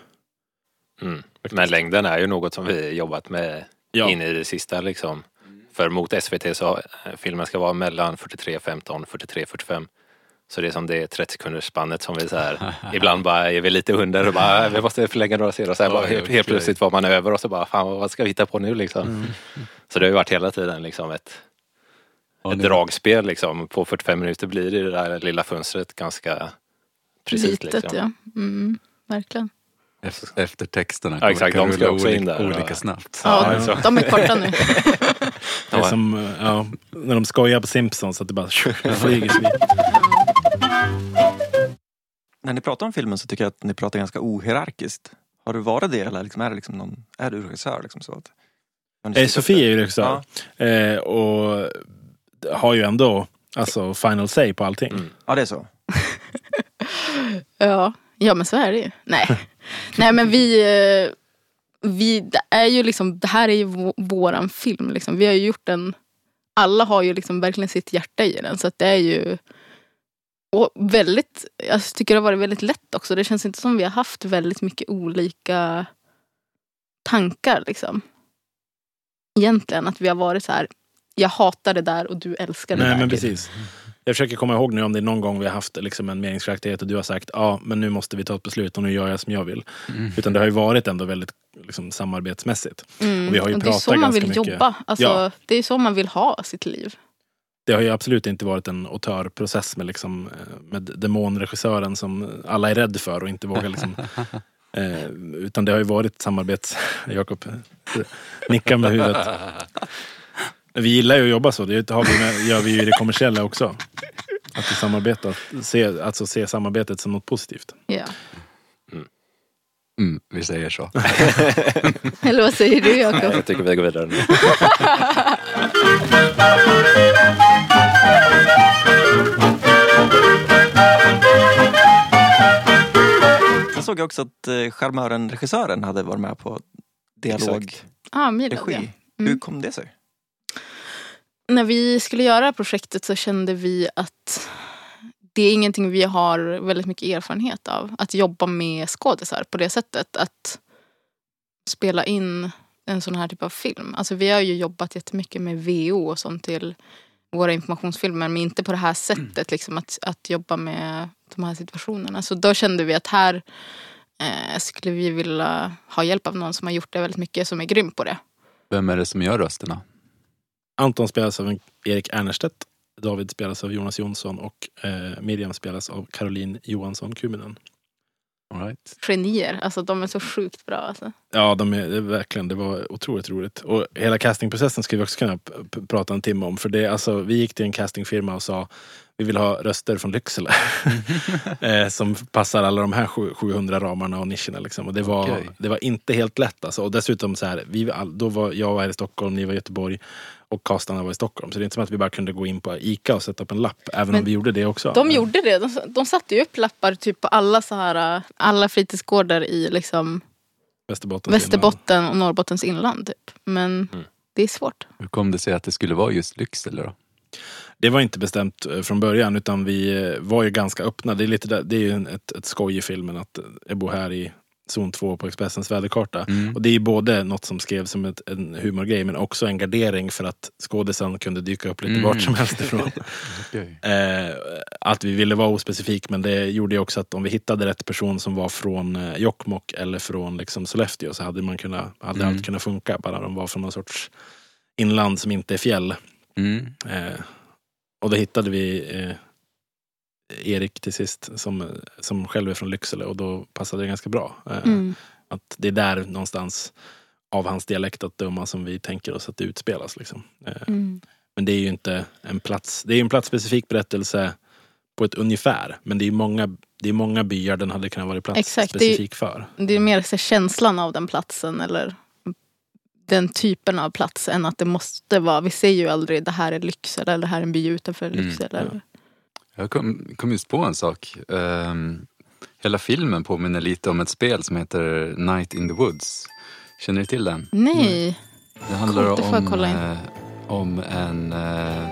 Mm. Men längden är ju något som vi jobbat med Ja, in i det sista liksom. För mot SVT så eh, filmen ska vara mellan 43.15 43.45. Så det är som det 30 sekunders spannet som vi så här, ibland bara är vi lite under och bara "Äh, vi måste förlänga några sidor. Så här, bara, helt, helt plötsligt var man över och så bara fan vad ska vi hitta på nu liksom. Mm. Så det har ju varit hela tiden liksom ett, Ja, ett dragspel liksom. På 45 minuter blir det där lilla fönstret ganska precis Litet liksom. ja. Mm, verkligen. Efter, efter texterna Ja, exakt, kan de ska rulla också in olika, där, olika ja. snabbt. Ja, Ja, så. de är korta nu. det är som ja, när de skojar på Simpsons att det bara flyger förbi. När ni pratar om filmen så tycker jag att ni pratar ganska ohierarkiskt. Har du varit det eller liksom, är, det liksom någon, är du regissör? Liksom så att, Eh, Sofie är ju regissör. Eh, och har ju ändå alltså, final say på allting. Mm. Ja, det är så. Ja, Ja men så är det ju. Nej, Nej men vi, eh, vi det är ju liksom, det här är ju vå- våran film. Liksom. Vi har ju gjort den, alla har ju liksom verkligen sitt hjärta i den. Så att det är ju och väldigt, jag tycker det har varit väldigt lätt också. Det känns inte som vi har haft väldigt mycket olika tankar liksom. Egentligen att vi har varit så här, jag hatar det där och du älskar det Nej, där. men typ. precis. Jag försöker komma ihåg nu om det är någon gång vi har haft liksom en meningsskiljaktighet och du har sagt ja, men nu måste vi ta ett beslut och nu gör jag som jag vill. Mm. Utan det har ju varit ändå väldigt liksom, samarbetsmässigt. Mm. Och vi har ju och det är pratat så man ganska vill mycket. jobba. Alltså, Ja. Det är så man vill ha sitt liv. Det har ju absolut inte varit en autörprocess med, liksom, eh, med demonregissören som alla är rädd för och inte vågar liksom, eh, Utan det har ju varit samarbets... Jakob nickar med huvudet. Vi gillar ju att jobba så, det har vi med, gör vi ju i det kommersiella också. Att vi samarbetar, se, alltså se samarbetet som något positivt. Ja. Mm, vi säger så. Eller vad säger du Jakob? Jag tycker vi går vidare nu. såg jag också att eh, charmören, regissören, hade varit med på dialog. Ah, Milad, regi. ja. Hur Mm. kom det sig? När vi skulle göra projektet så kände vi att det är ingenting vi har väldigt mycket erfarenhet av. Att jobba med skådisar på det sättet. Att spela in en sån här typ av film. Alltså vi har ju jobbat jättemycket med VO och sånt till våra informationsfilmer men inte på det här sättet. Liksom att, att jobba med de här situationerna. Så då kände vi att här eh, skulle vi vilja ha hjälp av någon som har gjort det väldigt mycket som är grym på det. Vem är det som gör rösterna? Anton spelas av Erik Ernerstedt. David spelas av Jonas Jonsson och eh, Miriam spelas av Caroline Johansson Kuminen. Right. Genier. Alltså de är så sjukt bra. Alltså. Ja, de är, verkligen, det var otroligt roligt. Och hela castingprocessen skulle vi också kunna prata en timme om. För det, alltså, vi gick till en castingfirma och sa vi vill ha röster från Lycksele. eh, som passar alla de här sju- 700 ramarna och nischerna. Liksom. Och det, var, Okej. det var inte helt lätt. Alltså. Och dessutom, så här, vi, då var jag var här i Stockholm, ni var i Göteborg och castarna var i Stockholm. Så det är inte som att vi bara kunde gå in på Ica och sätta upp en lapp. Även Men om vi gjorde det också. De gjorde det. De, de satte ju upp lappar typ på alla, så här, alla fritidsgårdar i liksom, Västerbotten. Västerbotten och Norrbottens inland. Typ. Men Mm. det är svårt. Hur kom det sig att det skulle vara just Lycksele då? Det var inte bestämt eh, från början utan vi eh, var ju ganska öppna. Det är, lite där, det är ju ett, ett skoj i filmen att eh, jag bor här i zon 2 på Expressens väderkarta. Mm. Och det är ju både något som skrevs som ett, en humorgrej men också en gardering för att skådisen kunde dyka upp lite Mm. vart som helst ifrån. Eh, att vi ville vara ospecifik men det gjorde ju också att om vi hittade rätt person som var från eh, Jokkmokk eller från liksom, Sollefteå så hade man kunnat, hade Mm. allt kunnat funka. Bara de var från någon sorts inland som inte är fjäll. Mm. Eh, och då hittade vi eh, Erik till sist som, som själv är från Lycksele och då passade det ganska bra. Eh, Mm. Att det är där någonstans av hans dialekt att döma som vi tänker oss att det utspelas. Liksom. Eh, Mm. Men det är ju inte en plats, det är en platsspecifik berättelse på ett ungefär. Men det är många, det är många byar den hade kunnat vara platsspecifik för. Det är mer så känslan av den platsen eller den typen av plats än att det måste vara. Vi säger ju aldrig det här är Lycksele eller det här är en by utanför Mm, Lycksele. ja. Jag kom, kom just på en sak. Ehm, hela filmen påminner lite om ett spel som heter Night in the Woods. Känner ni till den? Nej. Det handlar Coolt, om, kolla in. eh, om en eh,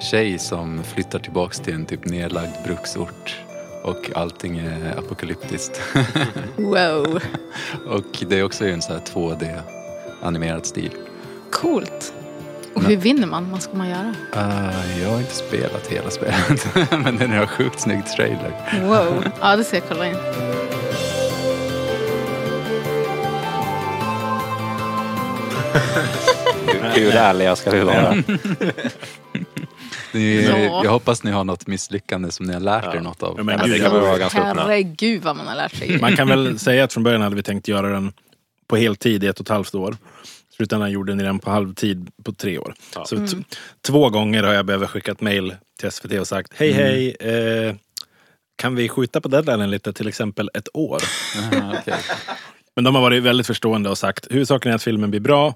tjej som flyttar tillbaks till en typ nedlagd bruksort och allting är apokalyptiskt. Wow. och det är också en så här 2D animerad stil. Coolt. Och hur vinner man? Vad ska man göra? Uh, jag har inte spelat hela spelet men den har sjukt snygg trailer. Wow. Ja, det ska jag kolla in. Hur, ärliga ska vi vara? Ni, Ja. Jag hoppas ni har något misslyckande som ni har lärt er något av. Ja, men Ja, det kan vara ganska öppna. Herregud vad man har lärt sig. Man kan väl säga att från början hade vi tänkt göra den på heltid i ett och ett halvt år. Slutändan gjorde ni den på halvtid på tre år. Ja. Så t- två gånger har jag behövt skicka ett mail till SVT och sagt hej hej, eh, kan vi skjuta på deadlinen lite, till exempel ett år? Aha. Men de har varit väldigt förstående och sagt huvudsaken är att filmen blir bra.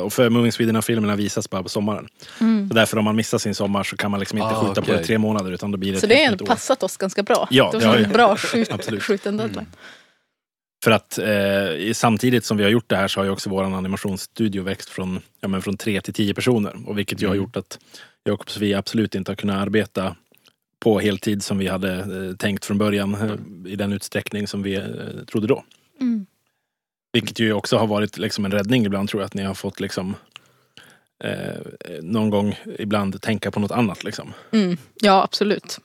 Och för Moving Sweden-filmerna visas bara på sommaren. Mm. Så därför om man missar sin sommar så kan man liksom inte Ah, skjuta på okej. det i tre månader utan då blir det Så det har passat oss ganska bra. Ja, det det var har en bra skjut, skjuten deadline. För att eh, samtidigt som vi har gjort det här så har ju också vår animationsstudio växt från, ja, men från tre till tio personer. Och vilket ju har Mm. gjort att jag och Sofia absolut inte har kunnat arbeta på heltid som vi hade eh, tänkt från början eh, i den utsträckning som vi eh, trodde då. Mm. Vilket ju också har varit liksom en räddning ibland tror jag att ni har fått liksom eh, någon gång ibland tänka på något annat. Liksom. Mm. Ja, absolut.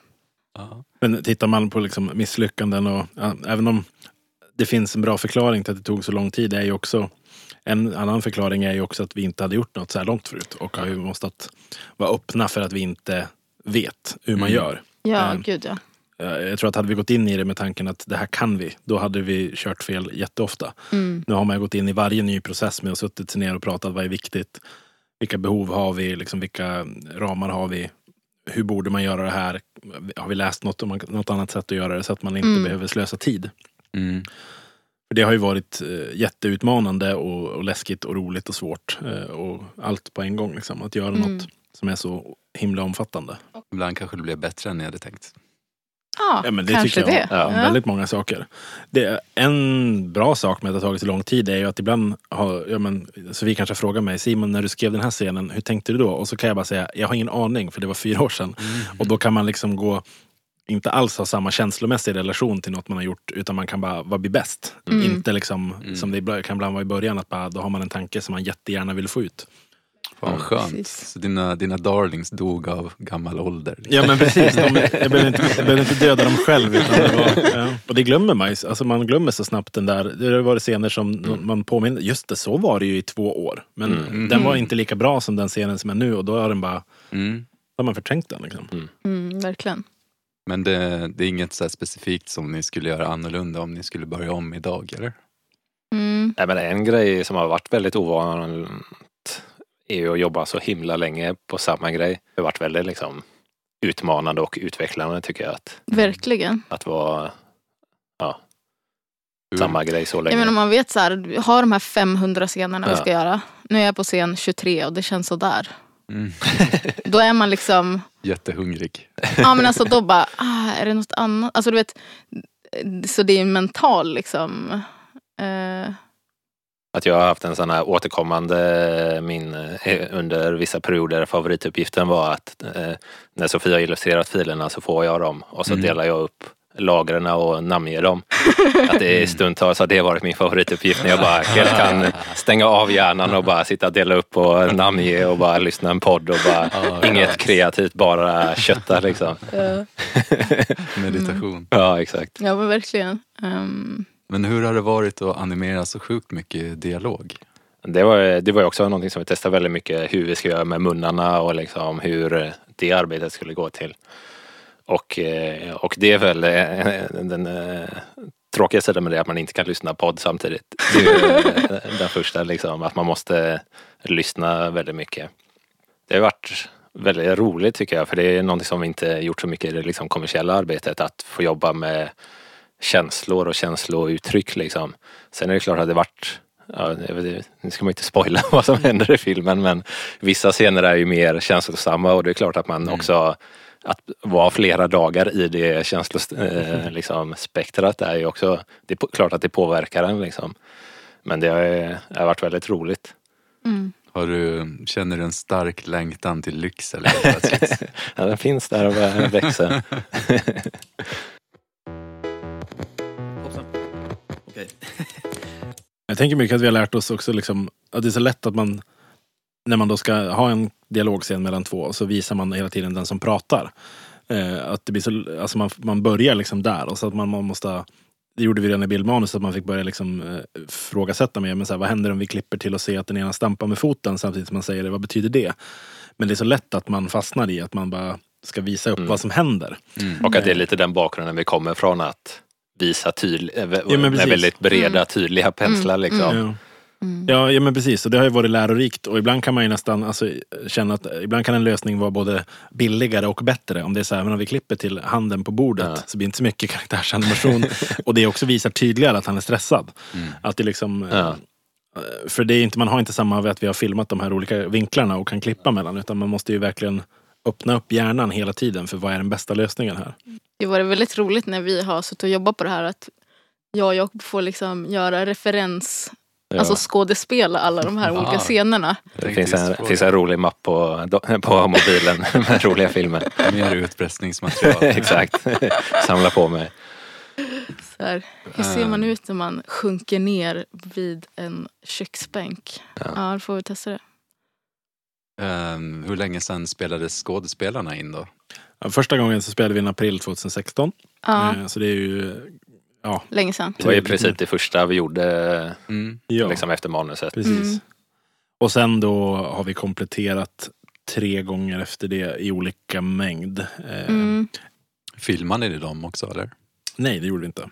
Men tittar man på liksom misslyckanden och ja, även om det finns en bra förklaring till att det tog så lång tid är ju också en annan förklaring är ju också att vi inte hade gjort något så här långt förut och har ju måste att vara öppna för att vi inte vet hur man Mm. gör. Ja, Mm. gud ja. Eh, Jag tror att hade vi gått in i det med tanken att det här kan vi, då hade vi kört fel jätteofta. Mm. Nu har man gått in i varje ny process med att suttit sig ner och pratat vad är viktigt. Vilka behov har vi? Liksom vilka ramar har vi? Hur borde man göra det här? Har vi läst något, något annat sätt att göra det så att man inte Mm. behöver slösa tid? Mm. För det har ju varit eh, jätteutmanande och, och läskigt och roligt och svårt. Eh, och allt på en gång. Liksom. Att göra Mm. något som är så himla omfattande. Ibland kanske det blev bättre än ni hade tänkt. Ja, Ja, men det kanske tycker jag. det. Ja, Väldigt många saker. Det, en bra sak med att det har tagit så lång tid är ju att ibland har, ja men, så vi kanske frågar mig, Simon när du skrev den här scenen, hur tänkte du då? Och så kan jag bara säga, jag har ingen aning för det var fyra år sedan. Och då kan man liksom gå, inte alls ha samma känslomässig relation till något man har gjort, utan man kan bara, vad blir bäst? Mm. Inte liksom, Mm. som det kan ibland vara i början, att bara, då har man en tanke som man jättegärna vill få ut. Fan vad skönt. precis. Så dina, dina darlings dog av gammal ålder. liksom. Ja men precis, de, jag, behöver inte, jag behöver inte döda dem själv. Utan det var, ja. Och det glömmer man ju. Alltså man glömmer så snabbt den där. Det har varit scener som man påminner. Just det, så var det ju i två år. Men Mm. den var inte lika bra som den scenen som är nu. Och då har den bara, Mm. då har man förträngt den. Liksom. Mm, verkligen. Men det, det är inget så här specifikt som ni skulle göra annorlunda om ni skulle börja om idag, eller? Mm. Nej, men en grej som har varit väldigt ovanligt är ju att jobba så himla länge på samma grej. Det har varit väldigt liksom utmanande och utvecklande tycker jag. Att, Verkligen. att vara Hur- samma grej så länge. Jag menar, om man vet så här, vi har de här 500 scenerna vi Ja. ska göra. Nu är jag på scen 23 och det känns så där. Mm. Då är man liksom, Jättehungrig. ja men alltså då bara, ah, är det något annat? Alltså du vet, så det är en mental liksom. Eh, Att jag har haft en sån här återkommande min eh, under vissa perioder favorituppgiften var att eh, när Sofia har illustrerat filerna så får jag dem och så Mm. delar jag upp lagren och namnger dem. Att det är stundtals har det varit min favorituppgift när jag bara helt kan stänga av hjärnan och bara sitta och dela upp och namnge och bara lyssna en podd och bara Ja, inget kreativt, bara kötta liksom. eh, Meditation. Ja, exakt. ja men verkligen. Ehm, Men hur har det varit att animera så sjukt mycket dialog? Det var, det var också någonting som vi testade väldigt mycket, hur vi ska göra med munnarna och liksom hur det arbetet skulle gå till. Och, eh, och det är väl eh, den eh, tråkiga sidan med det, att man inte kan lyssna podd samtidigt. Det är den första, liksom, att man måste lyssna väldigt mycket. Det har varit väldigt roligt tycker jag, för det är någonting som vi inte gjort så mycket i det liksom, kommersiella arbetet, att få jobba med känslor och känslouttryck liksom. Sen är det klart att det varit Ja, nu ska man inte spoila vad som händer i filmen men vissa scener är ju mer känslosamma och det är klart att man Mm. Att vara flera dagar i det känslospektrat eh, liksom, spektrat är ju också, det är klart att det påverkar en liksom. Men det har, har varit väldigt roligt. mm. Har du, känner du en stark längtan till Lycksele? Ja, den finns där och börjar växa. Jag tänker mycket att vi har lärt oss också liksom, att det är så lätt att man när man då ska ha en dialogscen mellan två så visar man hela tiden den som pratar. Eh, att det blir så, alltså man, man börjar liksom där och så att man, man måste det gjorde vi redan i bildmanus, att man fick börja liksom, eh, frågasätta mer. Men så här, vad händer om vi klipper till och ser att den ena stampar med foten samtidigt som man säger det? Vad betyder det? Men det är så lätt att man fastnar i att man bara ska visa upp Mm. vad som händer. Mm. Och att det är lite den bakgrunden vi kommer från att visa tydlig, eh, men med väldigt breda Mm. tydliga penslar Mm. liksom. Ja. Mm. Ja, ja men precis, och det har ju varit lärorikt och ibland kan man ju nästan alltså, känna att ibland kan en lösning vara både billigare och bättre. Om det är så här, men om vi klipper till handen på bordet Ja. så blir det inte så mycket karaktärsanimation och det också visar tydligare att han är stressad. Mm. Att det liksom, Ja. Eh, För det är inte, man har inte samma att vi har filmat de här olika vinklarna och kan klippa mellan. Utan man måste ju verkligen öppna upp hjärnan hela tiden för vad är den bästa lösningen här. Det var väldigt roligt när vi har suttit och jobbat på det här att jag och Jakob får liksom göra referens, Ja. alltså skådespela alla de här Ja. olika scenerna. det finns en, finns en rolig mapp på, på mobilen med roliga filmer. Mer utpressningsmaterial. Exakt. Samla på mig. Så här, hur ser man ut när man sjunker ner vid en köksbänk? Ja, då får vi testa det. Ehm, hur länge sedan spelades skådespelarna in då? Ja, Första gången så spelade vi i april 2016. Ja, Eh, Så det är ju, ja, länge sedan. Det var i princip det första vi gjorde Mm. ja liksom efter manuset. precis. Mm. Och sen då har vi kompletterat tre gånger efter det i olika mängd. Eh, Mm. Filmade ni dem också eller? Nej, det gjorde vi inte.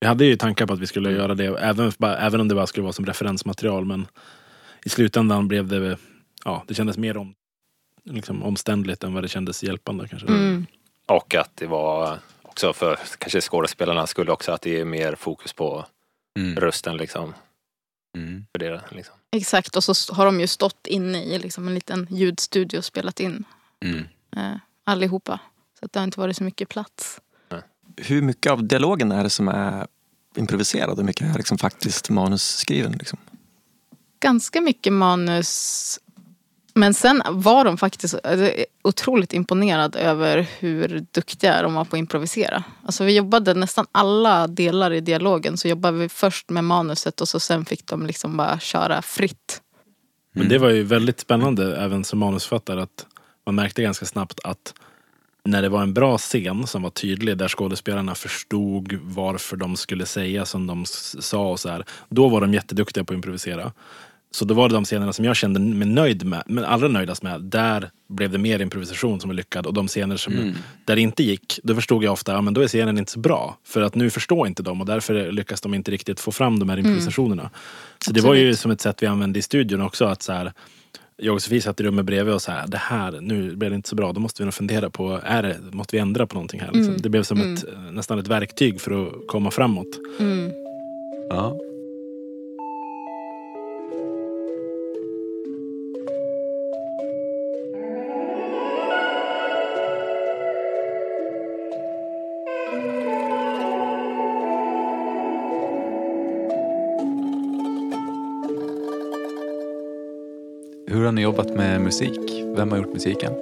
Vi hade ju tankar på att vi skulle Mm. göra det, även, även om det bara skulle vara som referensmaterial. Men i slutändan blev det, ja, det kändes mer om, liksom, omständligt än vad det kändes hjälpande kanske. Mm. Och att det var också för kanske skådespelarna skulle också att det är mer fokus på Mm. rösten liksom. Mm. För det, liksom. Exakt, och så har de ju stått inne i liksom en liten ljudstudio och spelat in Mm. eh, allihopa. Så att det har inte varit så mycket plats. Hur mycket av dialogen är det som är improviserad och hur mycket är liksom faktiskt manusskriven? Liksom? Ganska mycket manus. Men sen var de faktiskt eh, otroligt imponerad över hur duktiga de var på att improvisera. Alltså vi jobbade nästan alla delar i dialogen så jobbade vi först med manuset och så sen fick de liksom bara köra fritt. Men det var ju väldigt spännande även som manusförfattare att man märkte ganska snabbt att när det var en bra scen som var tydlig där skådespelarna förstod varför de skulle säga som de sa och så här. Då var de jätteduktiga på att improvisera. Så då var det de scenerna som jag kände mig nöjd med, men allra nöjdast med, där blev det mer improvisation som var lyckad. Och de scener som, Mm. där det inte gick, då förstod jag ofta, ja men då är scenen inte så bra. För att nu förstår inte de och därför lyckas de inte riktigt få fram de här improvisationerna. Så det var ju Absolut. som ett sätt vi använde i studion också, att så här, jag och Sofie satt i rummet bredvid och så här, det här, nu blev det inte så bra, då måste vi nog fundera på, är det, måste vi ändra på någonting här? Liksom. Mm. Det blev som Mm. ett, eh, nästan ett verktyg för att komma framåt. Mm. Ja. Hur har ni jobbat med musik? Vem har gjort musiken?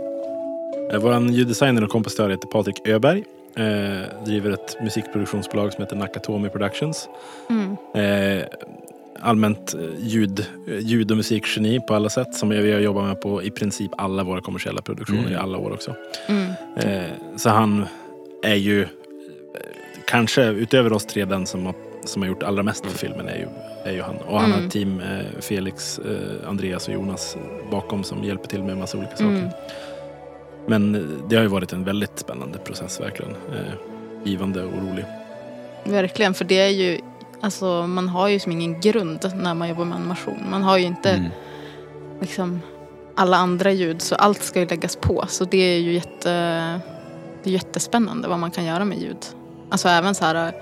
Eh, Vår ljuddesigner och kompositör heter Patrik Öberg. Eh, driver ett musikproduktionsbolag som heter Nakatomi Productions. Mm. Eh, allmänt eh, ljud, eh, ljud och musikgeni på alla sätt som vi har jobbat med på i princip alla våra kommersiella produktioner Mm. i alla år också. Mm. Eh, så han är ju kanske utöver oss tre den som har, som har gjort allra mest för filmen är ju, är ju han. Och han har Mm. ett team, eh, Felix, eh, Andreas och Jonas bakom som hjälper till med en massa olika saker. Mm. Men eh, det har ju varit en väldigt spännande process verkligen. Eh, givande och rolig. Verkligen, för det är ju, alltså man har ju som ingen grund när man jobbar med animation. Man har ju inte Mm. liksom alla andra ljud så allt ska ju läggas på. Så det är ju jätte, det är jättespännande vad man kan göra med ljud. Alltså även så här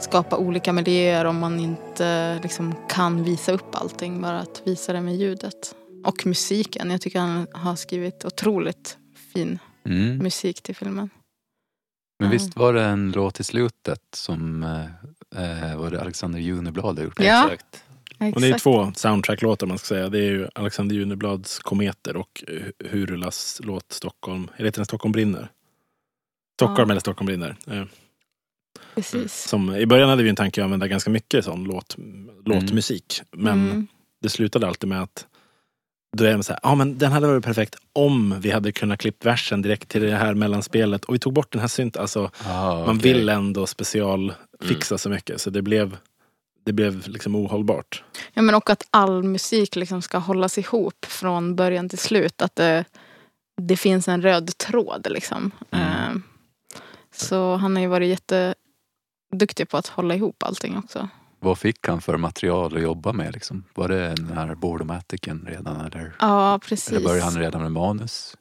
skapa olika miljöer om man inte liksom kan visa upp allting. Bara att visa det med ljudet. Och musiken. Jag tycker han har skrivit otroligt fin Mm. musik till filmen. Men visst var det en låt i slutet som eh, eh, var det Alexander Juneblad har gjort? Ja. Exakt. Och det är två soundtrack-låtar man ska säga. Det är ju Alexander Juneblads Kometer och Hurulas låt Stockholm. Eller heter den Stockholm brinner? Stockholm Ja. eller Stockholm brinner. Eh, Precis. Som, I början hade vi en tanke att använda ganska mycket sån låt, låtmusik. Men Mm. det slutade alltid med att då är det så här, ja men den hade varit perfekt om vi hade kunnat klippt versen direkt till det här mellanspelet och vi tog bort den här synt. Alltså, Ah, man vill ändå specialfixa så mycket så det blev, det blev liksom ohållbart. Ja, men och att all musik liksom ska hållas ihop från början till slut. Att det, det finns en röd tråd liksom. Mm. Eh, Så han har ju varit jätteduktig på att hålla ihop allting också. Vad fick han för material att jobba med? Liksom? Var det den här Boardomaticen redan? Eller, Ja, precis. eller började han redan med manus?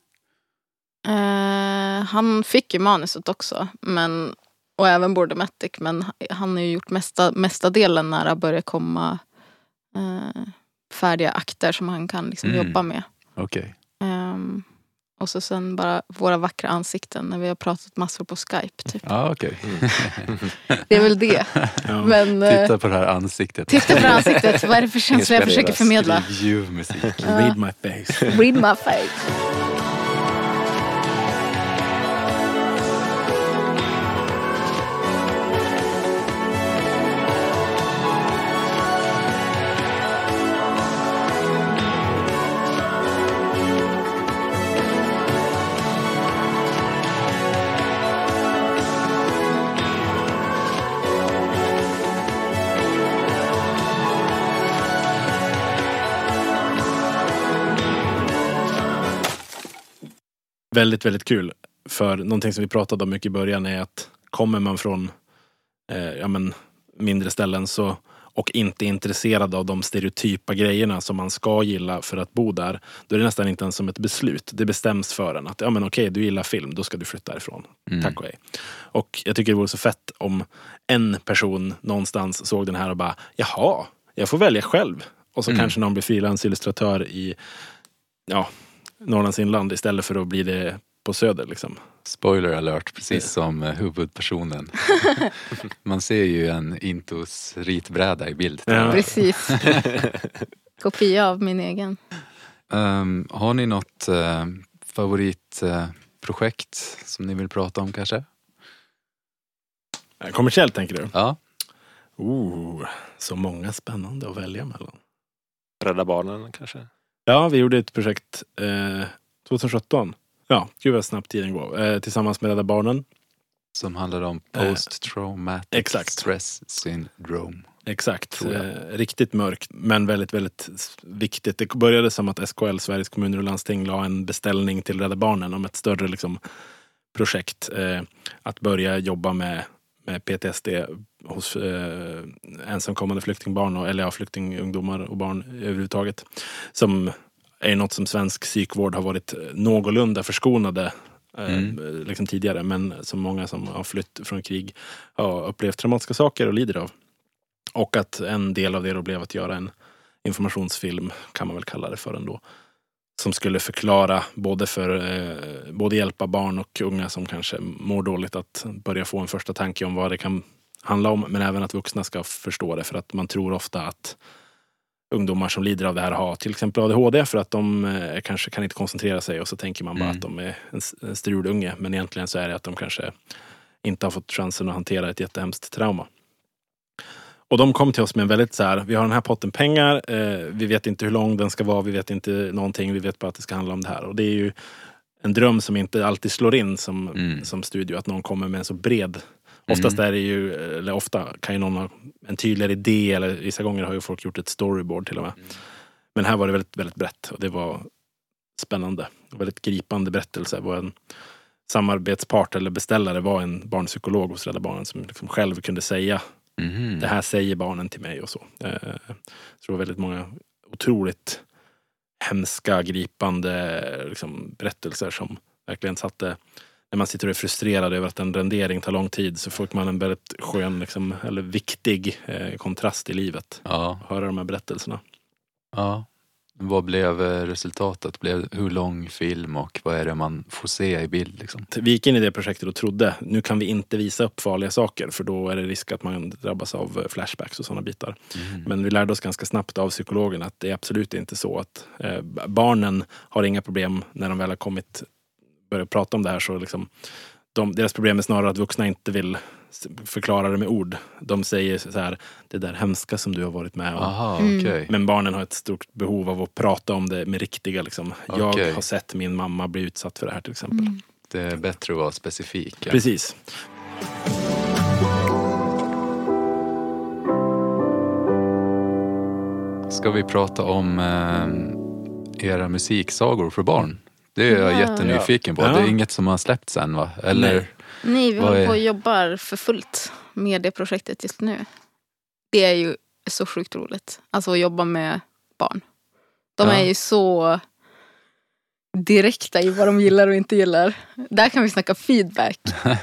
Eh, han fick ju manuset också. Men, och även Bordomatic. Men han har ju gjort mesta, mesta delen när det börjar komma eh, färdiga akter som han kan liksom Mm. jobba med. Okej. Ehm, och så sen bara våra vackra ansikten när vi har pratat massor på Skype. Typ. Ja, okej. Det är väl det. Ja. Men eh, Titta på det här ansiktet. titta på ansiktet. Vad är det för känsla jag försöker förmedla? Ljuv musik. Read my face. Read my face. Väldigt, väldigt kul. För någonting som vi pratade om mycket i början är att kommer man från eh, ja, men, mindre ställen så, och inte är intresserad av de stereotypa grejerna som man ska gilla för att bo där, då är det nästan inte ens som ett beslut. Det bestäms för en att ja, men okej, du gillar film, då ska du flytta härifrån. Mm. Tack och hej. Och jag tycker det vore så fett om en person någonstans såg den här och bara, jaha, jag får välja själv. Och så Mm. kanske någon blir frilansillustratör i ja, Norrlands inland istället för att bli det på Söder. Liksom. Spoiler alert, precis som eh, huvudpersonen. Man ser ju en Intos ritbräda i bild. Ja. Precis. Kopia av min egen. Ehm, har ni något uh, favoritprojekt som ni vill prata om kanske? Kommersiellt tänker du? Ja. Oh, så många spännande att välja mellan. Rädda Barnen kanske? Ja, vi gjorde ett projekt eh, 2017. Ja, gud vad snabbt tiden går. Eh, tillsammans med Rädda Barnen. Som handlar om Eh, post-traumatic exakt. stress syndrome. Exakt. Eh, riktigt mörkt, men väldigt, väldigt viktigt. Det började som att SKL, Sveriges kommuner och landsting, la en beställning till Rädda Barnen om ett större liksom, projekt. Eh, att börja jobba med, med PTSD hos eh, ensamkommande flyktingbarn, och, eller ja, flyktingungdomar och barn överhuvudtaget. Som är något som svensk psykvård har varit någorlunda förskonade eh, Mm. liksom tidigare. Men som många som har flytt från krig har upplevt traumatiska saker och lider av. Och att en del av det då blev att göra en informationsfilm, kan man väl kalla det för ändå. Som skulle förklara, både för eh, både hjälpa barn och unga som kanske mår dåligt att börja få en första tanke om vad det kan handla om. Men även att vuxna ska förstå det. För att man tror ofta att ungdomar som lider av det här har till exempel ADHD för att de eh, kanske kan inte koncentrera sig och så tänker man bara Mm. att de är en, en strulunge. Men egentligen så är det att de kanske inte har fått chansen att hantera ett jättehemskt trauma. Och de kom till oss med en väldigt så här, vi har den här potten pengar, eh, vi vet inte hur lång den ska vara, vi vet inte någonting, vi vet bara att det ska handla om det här. Och det är ju en dröm som inte alltid slår in som, Mm. som studio, att någon kommer med en så bred Oftast är det ju, eller ofta kan ju någon ha en tydligare idé eller vissa gånger har ju folk gjort ett storyboard till och med. Men här var det väldigt, väldigt brett och det var spännande. Väldigt gripande berättelse. Vår en samarbetspart eller beställare var en barnpsykolog hos Rädda Barnen som liksom själv kunde säga Mhm. det här säger barnen till mig och så. Eh, Så det var väldigt många otroligt hemska, gripande liksom, berättelser som verkligen satte när man sitter och är frustrerad över att en rendering tar lång tid så får man en väldigt skön, liksom, eller viktig eh, kontrast i livet. Ja, höra de här berättelserna. ja. Vad blev eh, resultatet? Blev, hur lång film och vad är det man får se i bild? Liksom? Vi gick in i det projektet och trodde nu kan vi inte visa upp farliga saker för då är det risk att man drabbas av eh, flashbacks och sådana bitar. Mm. Men vi lärde oss ganska snabbt av psykologen att det är absolut inte så att eh, barnen har inga problem när de väl har kommit börjat prata om det här. Så liksom, de, deras problem är snarare att vuxna inte vill förklara det med ord. De säger så här, det där hemska som du har varit med om. Aha, Mm. okej. Men barnen har ett stort behov av att prata om det med riktiga. Liksom. Okej. Jag har sett min mamma bli utsatt för det här till exempel. Mm. Det är bättre att vara specifik. ja. Precis. Ska vi prata om eh, era musiksagor för barn? Det är jag Ja. jättenyfiken på. Ja. Det är inget som har släppts än va? Eller? Nej. Nej, vi Vad håller är- på och jobbar för fullt med det projektet just nu. Det är ju så sjukt roligt. Alltså att jobba med barn. De Ja. är ju så direkta i vad de gillar och inte gillar. Där kan vi snacka feedback.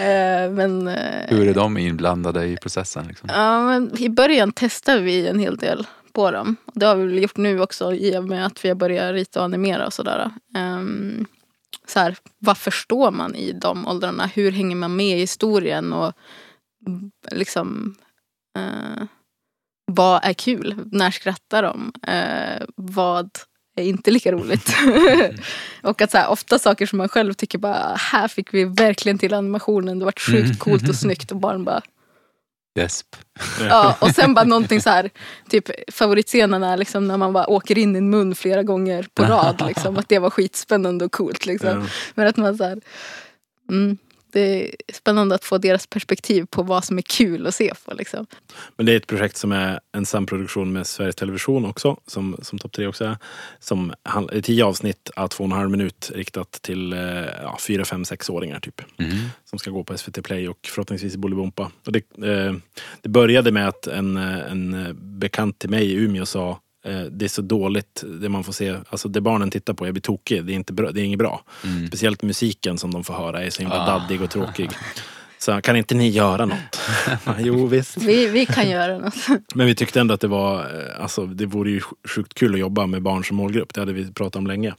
Eh, men, eh, Hur är de inblandade i processen? Liksom? ja, men I början testade vi en hel del på dem. Det har vi väl gjort nu också i och med att vi har börjat rita och animera och sådär. Um, så här, vad förstår man i de åldrarna? Hur hänger man med i historien? Och mm, liksom eh, vad är kul? När skrattar de? Eh, vad är inte lika roligt? och att så här, ofta saker som man själv tycker bara, här fick vi verkligen till animationen. Det var sjukt coolt och snyggt och barn bara Gäsp. Ja, och sen bara någonting så här, typ favoritscenen är liksom när man bara åker in i en mun flera gånger på rad. Liksom, att det var skitspännande och coolt. Liksom. Men att man så här, mm, det är spännande att få deras perspektiv på vad som är kul att se på. Liksom. Men det är ett projekt som är en samproduktion med Sveriges Television också, som, som Topp 3 också är. Som är tio avsnitt, à två och en halv minut, riktat till eh, ja, fyra, fem, sexåringar typ. Mm. Som ska gå på SVT Play och förhoppningsvis i Bolibompa. Och det, eh, det började med att en, eh, en eh, bekant till mig i Umeå sa det är så dåligt det man får se, alltså det barnen tittar på, jag blir tokig, det är, inte bra, det är inget bra. Mm. Speciellt musiken som de får höra är så himla Ah. daddig och tråkig. Så kan inte ni göra något? jo visst. Vi, vi kan göra något. Men vi tyckte ändå att det var, eh, alltså det vore ju sjukt kul att jobba med barn som målgrupp. Det hade vi pratat om länge.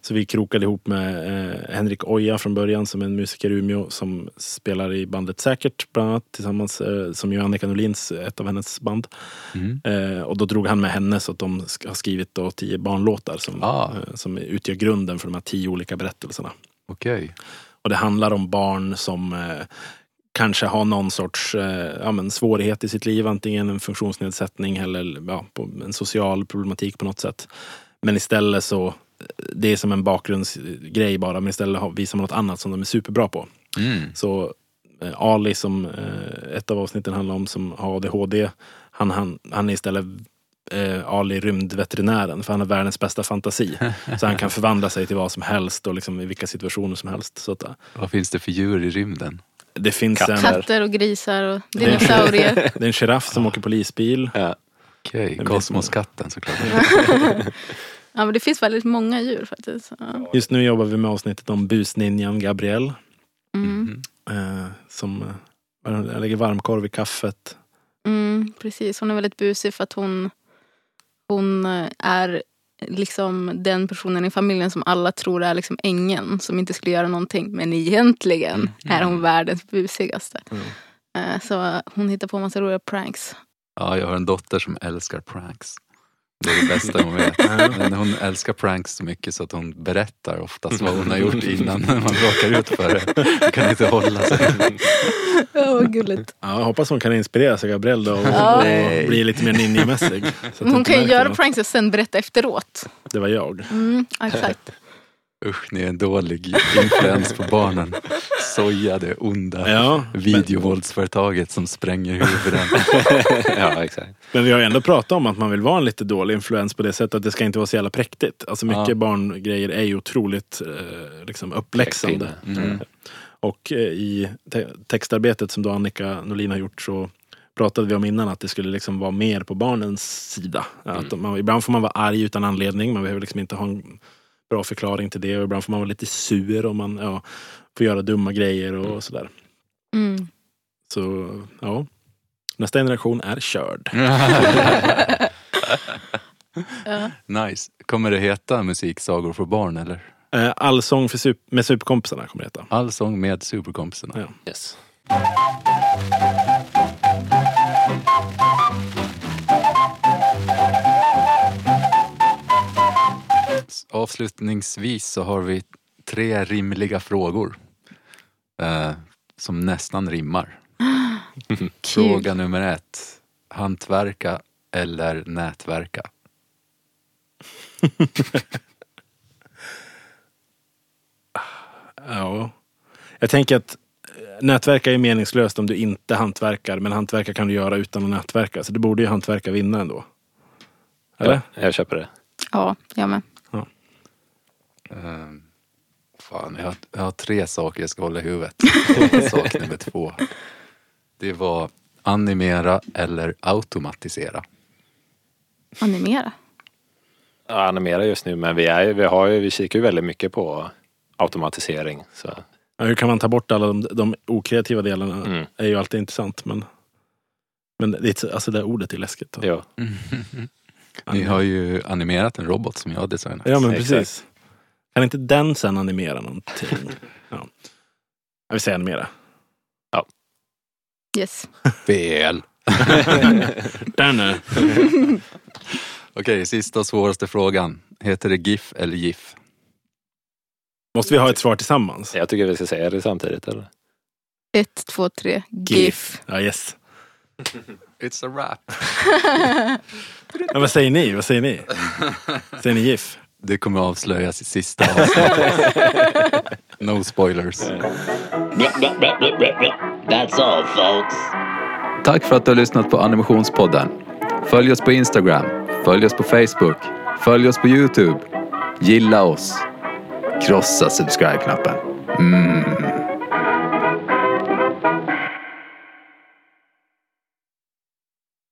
Så vi krokade ihop med eh, Henrik Oja från början som är en musiker i Umeå som spelar i bandet Säkert bland annat tillsammans, eh, som ju Annika Norlins, ett av hennes band. Mm. Eh, och då drog han med henne så att de har skrivit då tio barnlåtar som, Ah. eh, som utgör grunden för de här tio olika berättelserna. Okej. Och det handlar om barn som eh, kanske har någon sorts eh, ja, svårighet i sitt liv. Antingen en funktionsnedsättning eller ja, en social problematik på något sätt. Men istället så, det är som en bakgrundsgrej bara. Men istället visar man något annat som de är superbra på. Mm. Så eh, Ali som eh, ett av avsnitten handlar om som har ADHD. Han, han, han är istället eh, Ali rymdveterinären för han har världens bästa fantasi. Så han kan förvandla sig till vad som helst och liksom i vilka situationer som helst. Så att, eh, Vad finns det för djur i rymden? det finns en, Katter och grisar och dinosaurier. det är en giraff som åker polisbil. Ja. Okej, blir kosmoskatten såklart. Ja, men det finns väldigt många djur faktiskt. Ja. Just nu jobbar vi med avsnittet om busninjan Gabrielle. Mm. Eh, som eh, lägger varmkorv i kaffet. Mm, precis, hon är väldigt busig för att hon, hon eh, är liksom den personen i familjen som alla tror är liksom ängeln som inte skulle göra någonting. Men egentligen är hon världens busigaste. Mm. Eh, Så hon hittar på massa roliga pranks. Ja, jag har en dotter som älskar pranks. Det är det bästa hon vet. Men hon älskar pranks så mycket så att hon berättar oftast vad hon har gjort innan man råkar ut för det. Hon kan inte hålla sig. Ja, vad gulligt. Ja, jag hoppas hon kan inspireras av Gabrielle och, Ja. och bli lite mer ninjamässig. Att Hon kan ju göra det. pranks och sen berätta efteråt. Det var jag. Mm, exakt. Usch, ni är en dålig influens på barnen. Soja, det onda Ja, men, videovåldsföretaget som spränger huvuden. ja, exakt. men vi har ju ändå pratat om att man vill vara en lite dålig influens på det sättet att det ska inte vara så jävla präktigt. Alltså mycket Ja. barngrejer är ju otroligt eh, liksom uppläxande. Mm. Och eh, i te textarbetet som då Annika Norlin har gjort så pratade vi om innan att det skulle liksom vara mer på barnens sida. Att man, ibland får man vara arg utan anledning. Man behöver liksom inte ha en bra förklaring till det. Och ibland får man vara lite sur om man ja, får göra dumma grejer och sådär. Mm. Så ja, nästa generation är körd. Ja. nice. Kommer det heta musiksagor för barn eller? Eh, Allsång för sup- med superkompisarna kommer det heta. Allsång med superkompisarna. Ja. Yes. Avslutningsvis så har vi tre rimliga frågor. Eh, som nästan rimmar. Fråga nummer ett. Hantverka eller nätverka? Ja. Jag tänker att eh, nätverka är meningslöst om du inte hantverkar. Men hantverka kan du göra utan att nätverka. Så det borde ju hantverka vinna ändå. Eller? Ja, jag köper det. Ja, jag med. Eh, fan, jag har, jag har tre saker jag ska hålla i huvudet. Sak nummer två. Det var animera eller automatisera. Animera. Ja, animera just nu, men vi, är, vi, har ju, vi kikar ju väldigt mycket på automatisering. Så. Ja, hur kan man ta bort alla de, de okreativa delarna? Mm. är ju alltid intressant. Men, men det, är- alltså det ordet är läskigt. Ja. Ni har ju animerat en robot som jag designat. Ja men Exakt. Kan inte den sen animera någonting? Ja. Jag vill säga animera. Yes. Fel. Den är. Okej, sista och svåraste frågan. Heter det GIF eller GIF? Måste vi ha ett svar tillsammans? Jag tycker vi ska säga det samtidigt eller? Ett, två, tre. GIF. Ja yes. It's a rap. Men vad säger ni? Vad säger ni? Säger ni GIF? Det kommer avslöjas i sista avsnittet. No spoilers. That's all, folks. Tack för att du har lyssnat på Animationspodden. Följ oss på Instagram. Följ oss på Facebook. Följ oss på Youtube. Gilla oss. Krossa subscribe-knappen. Mm.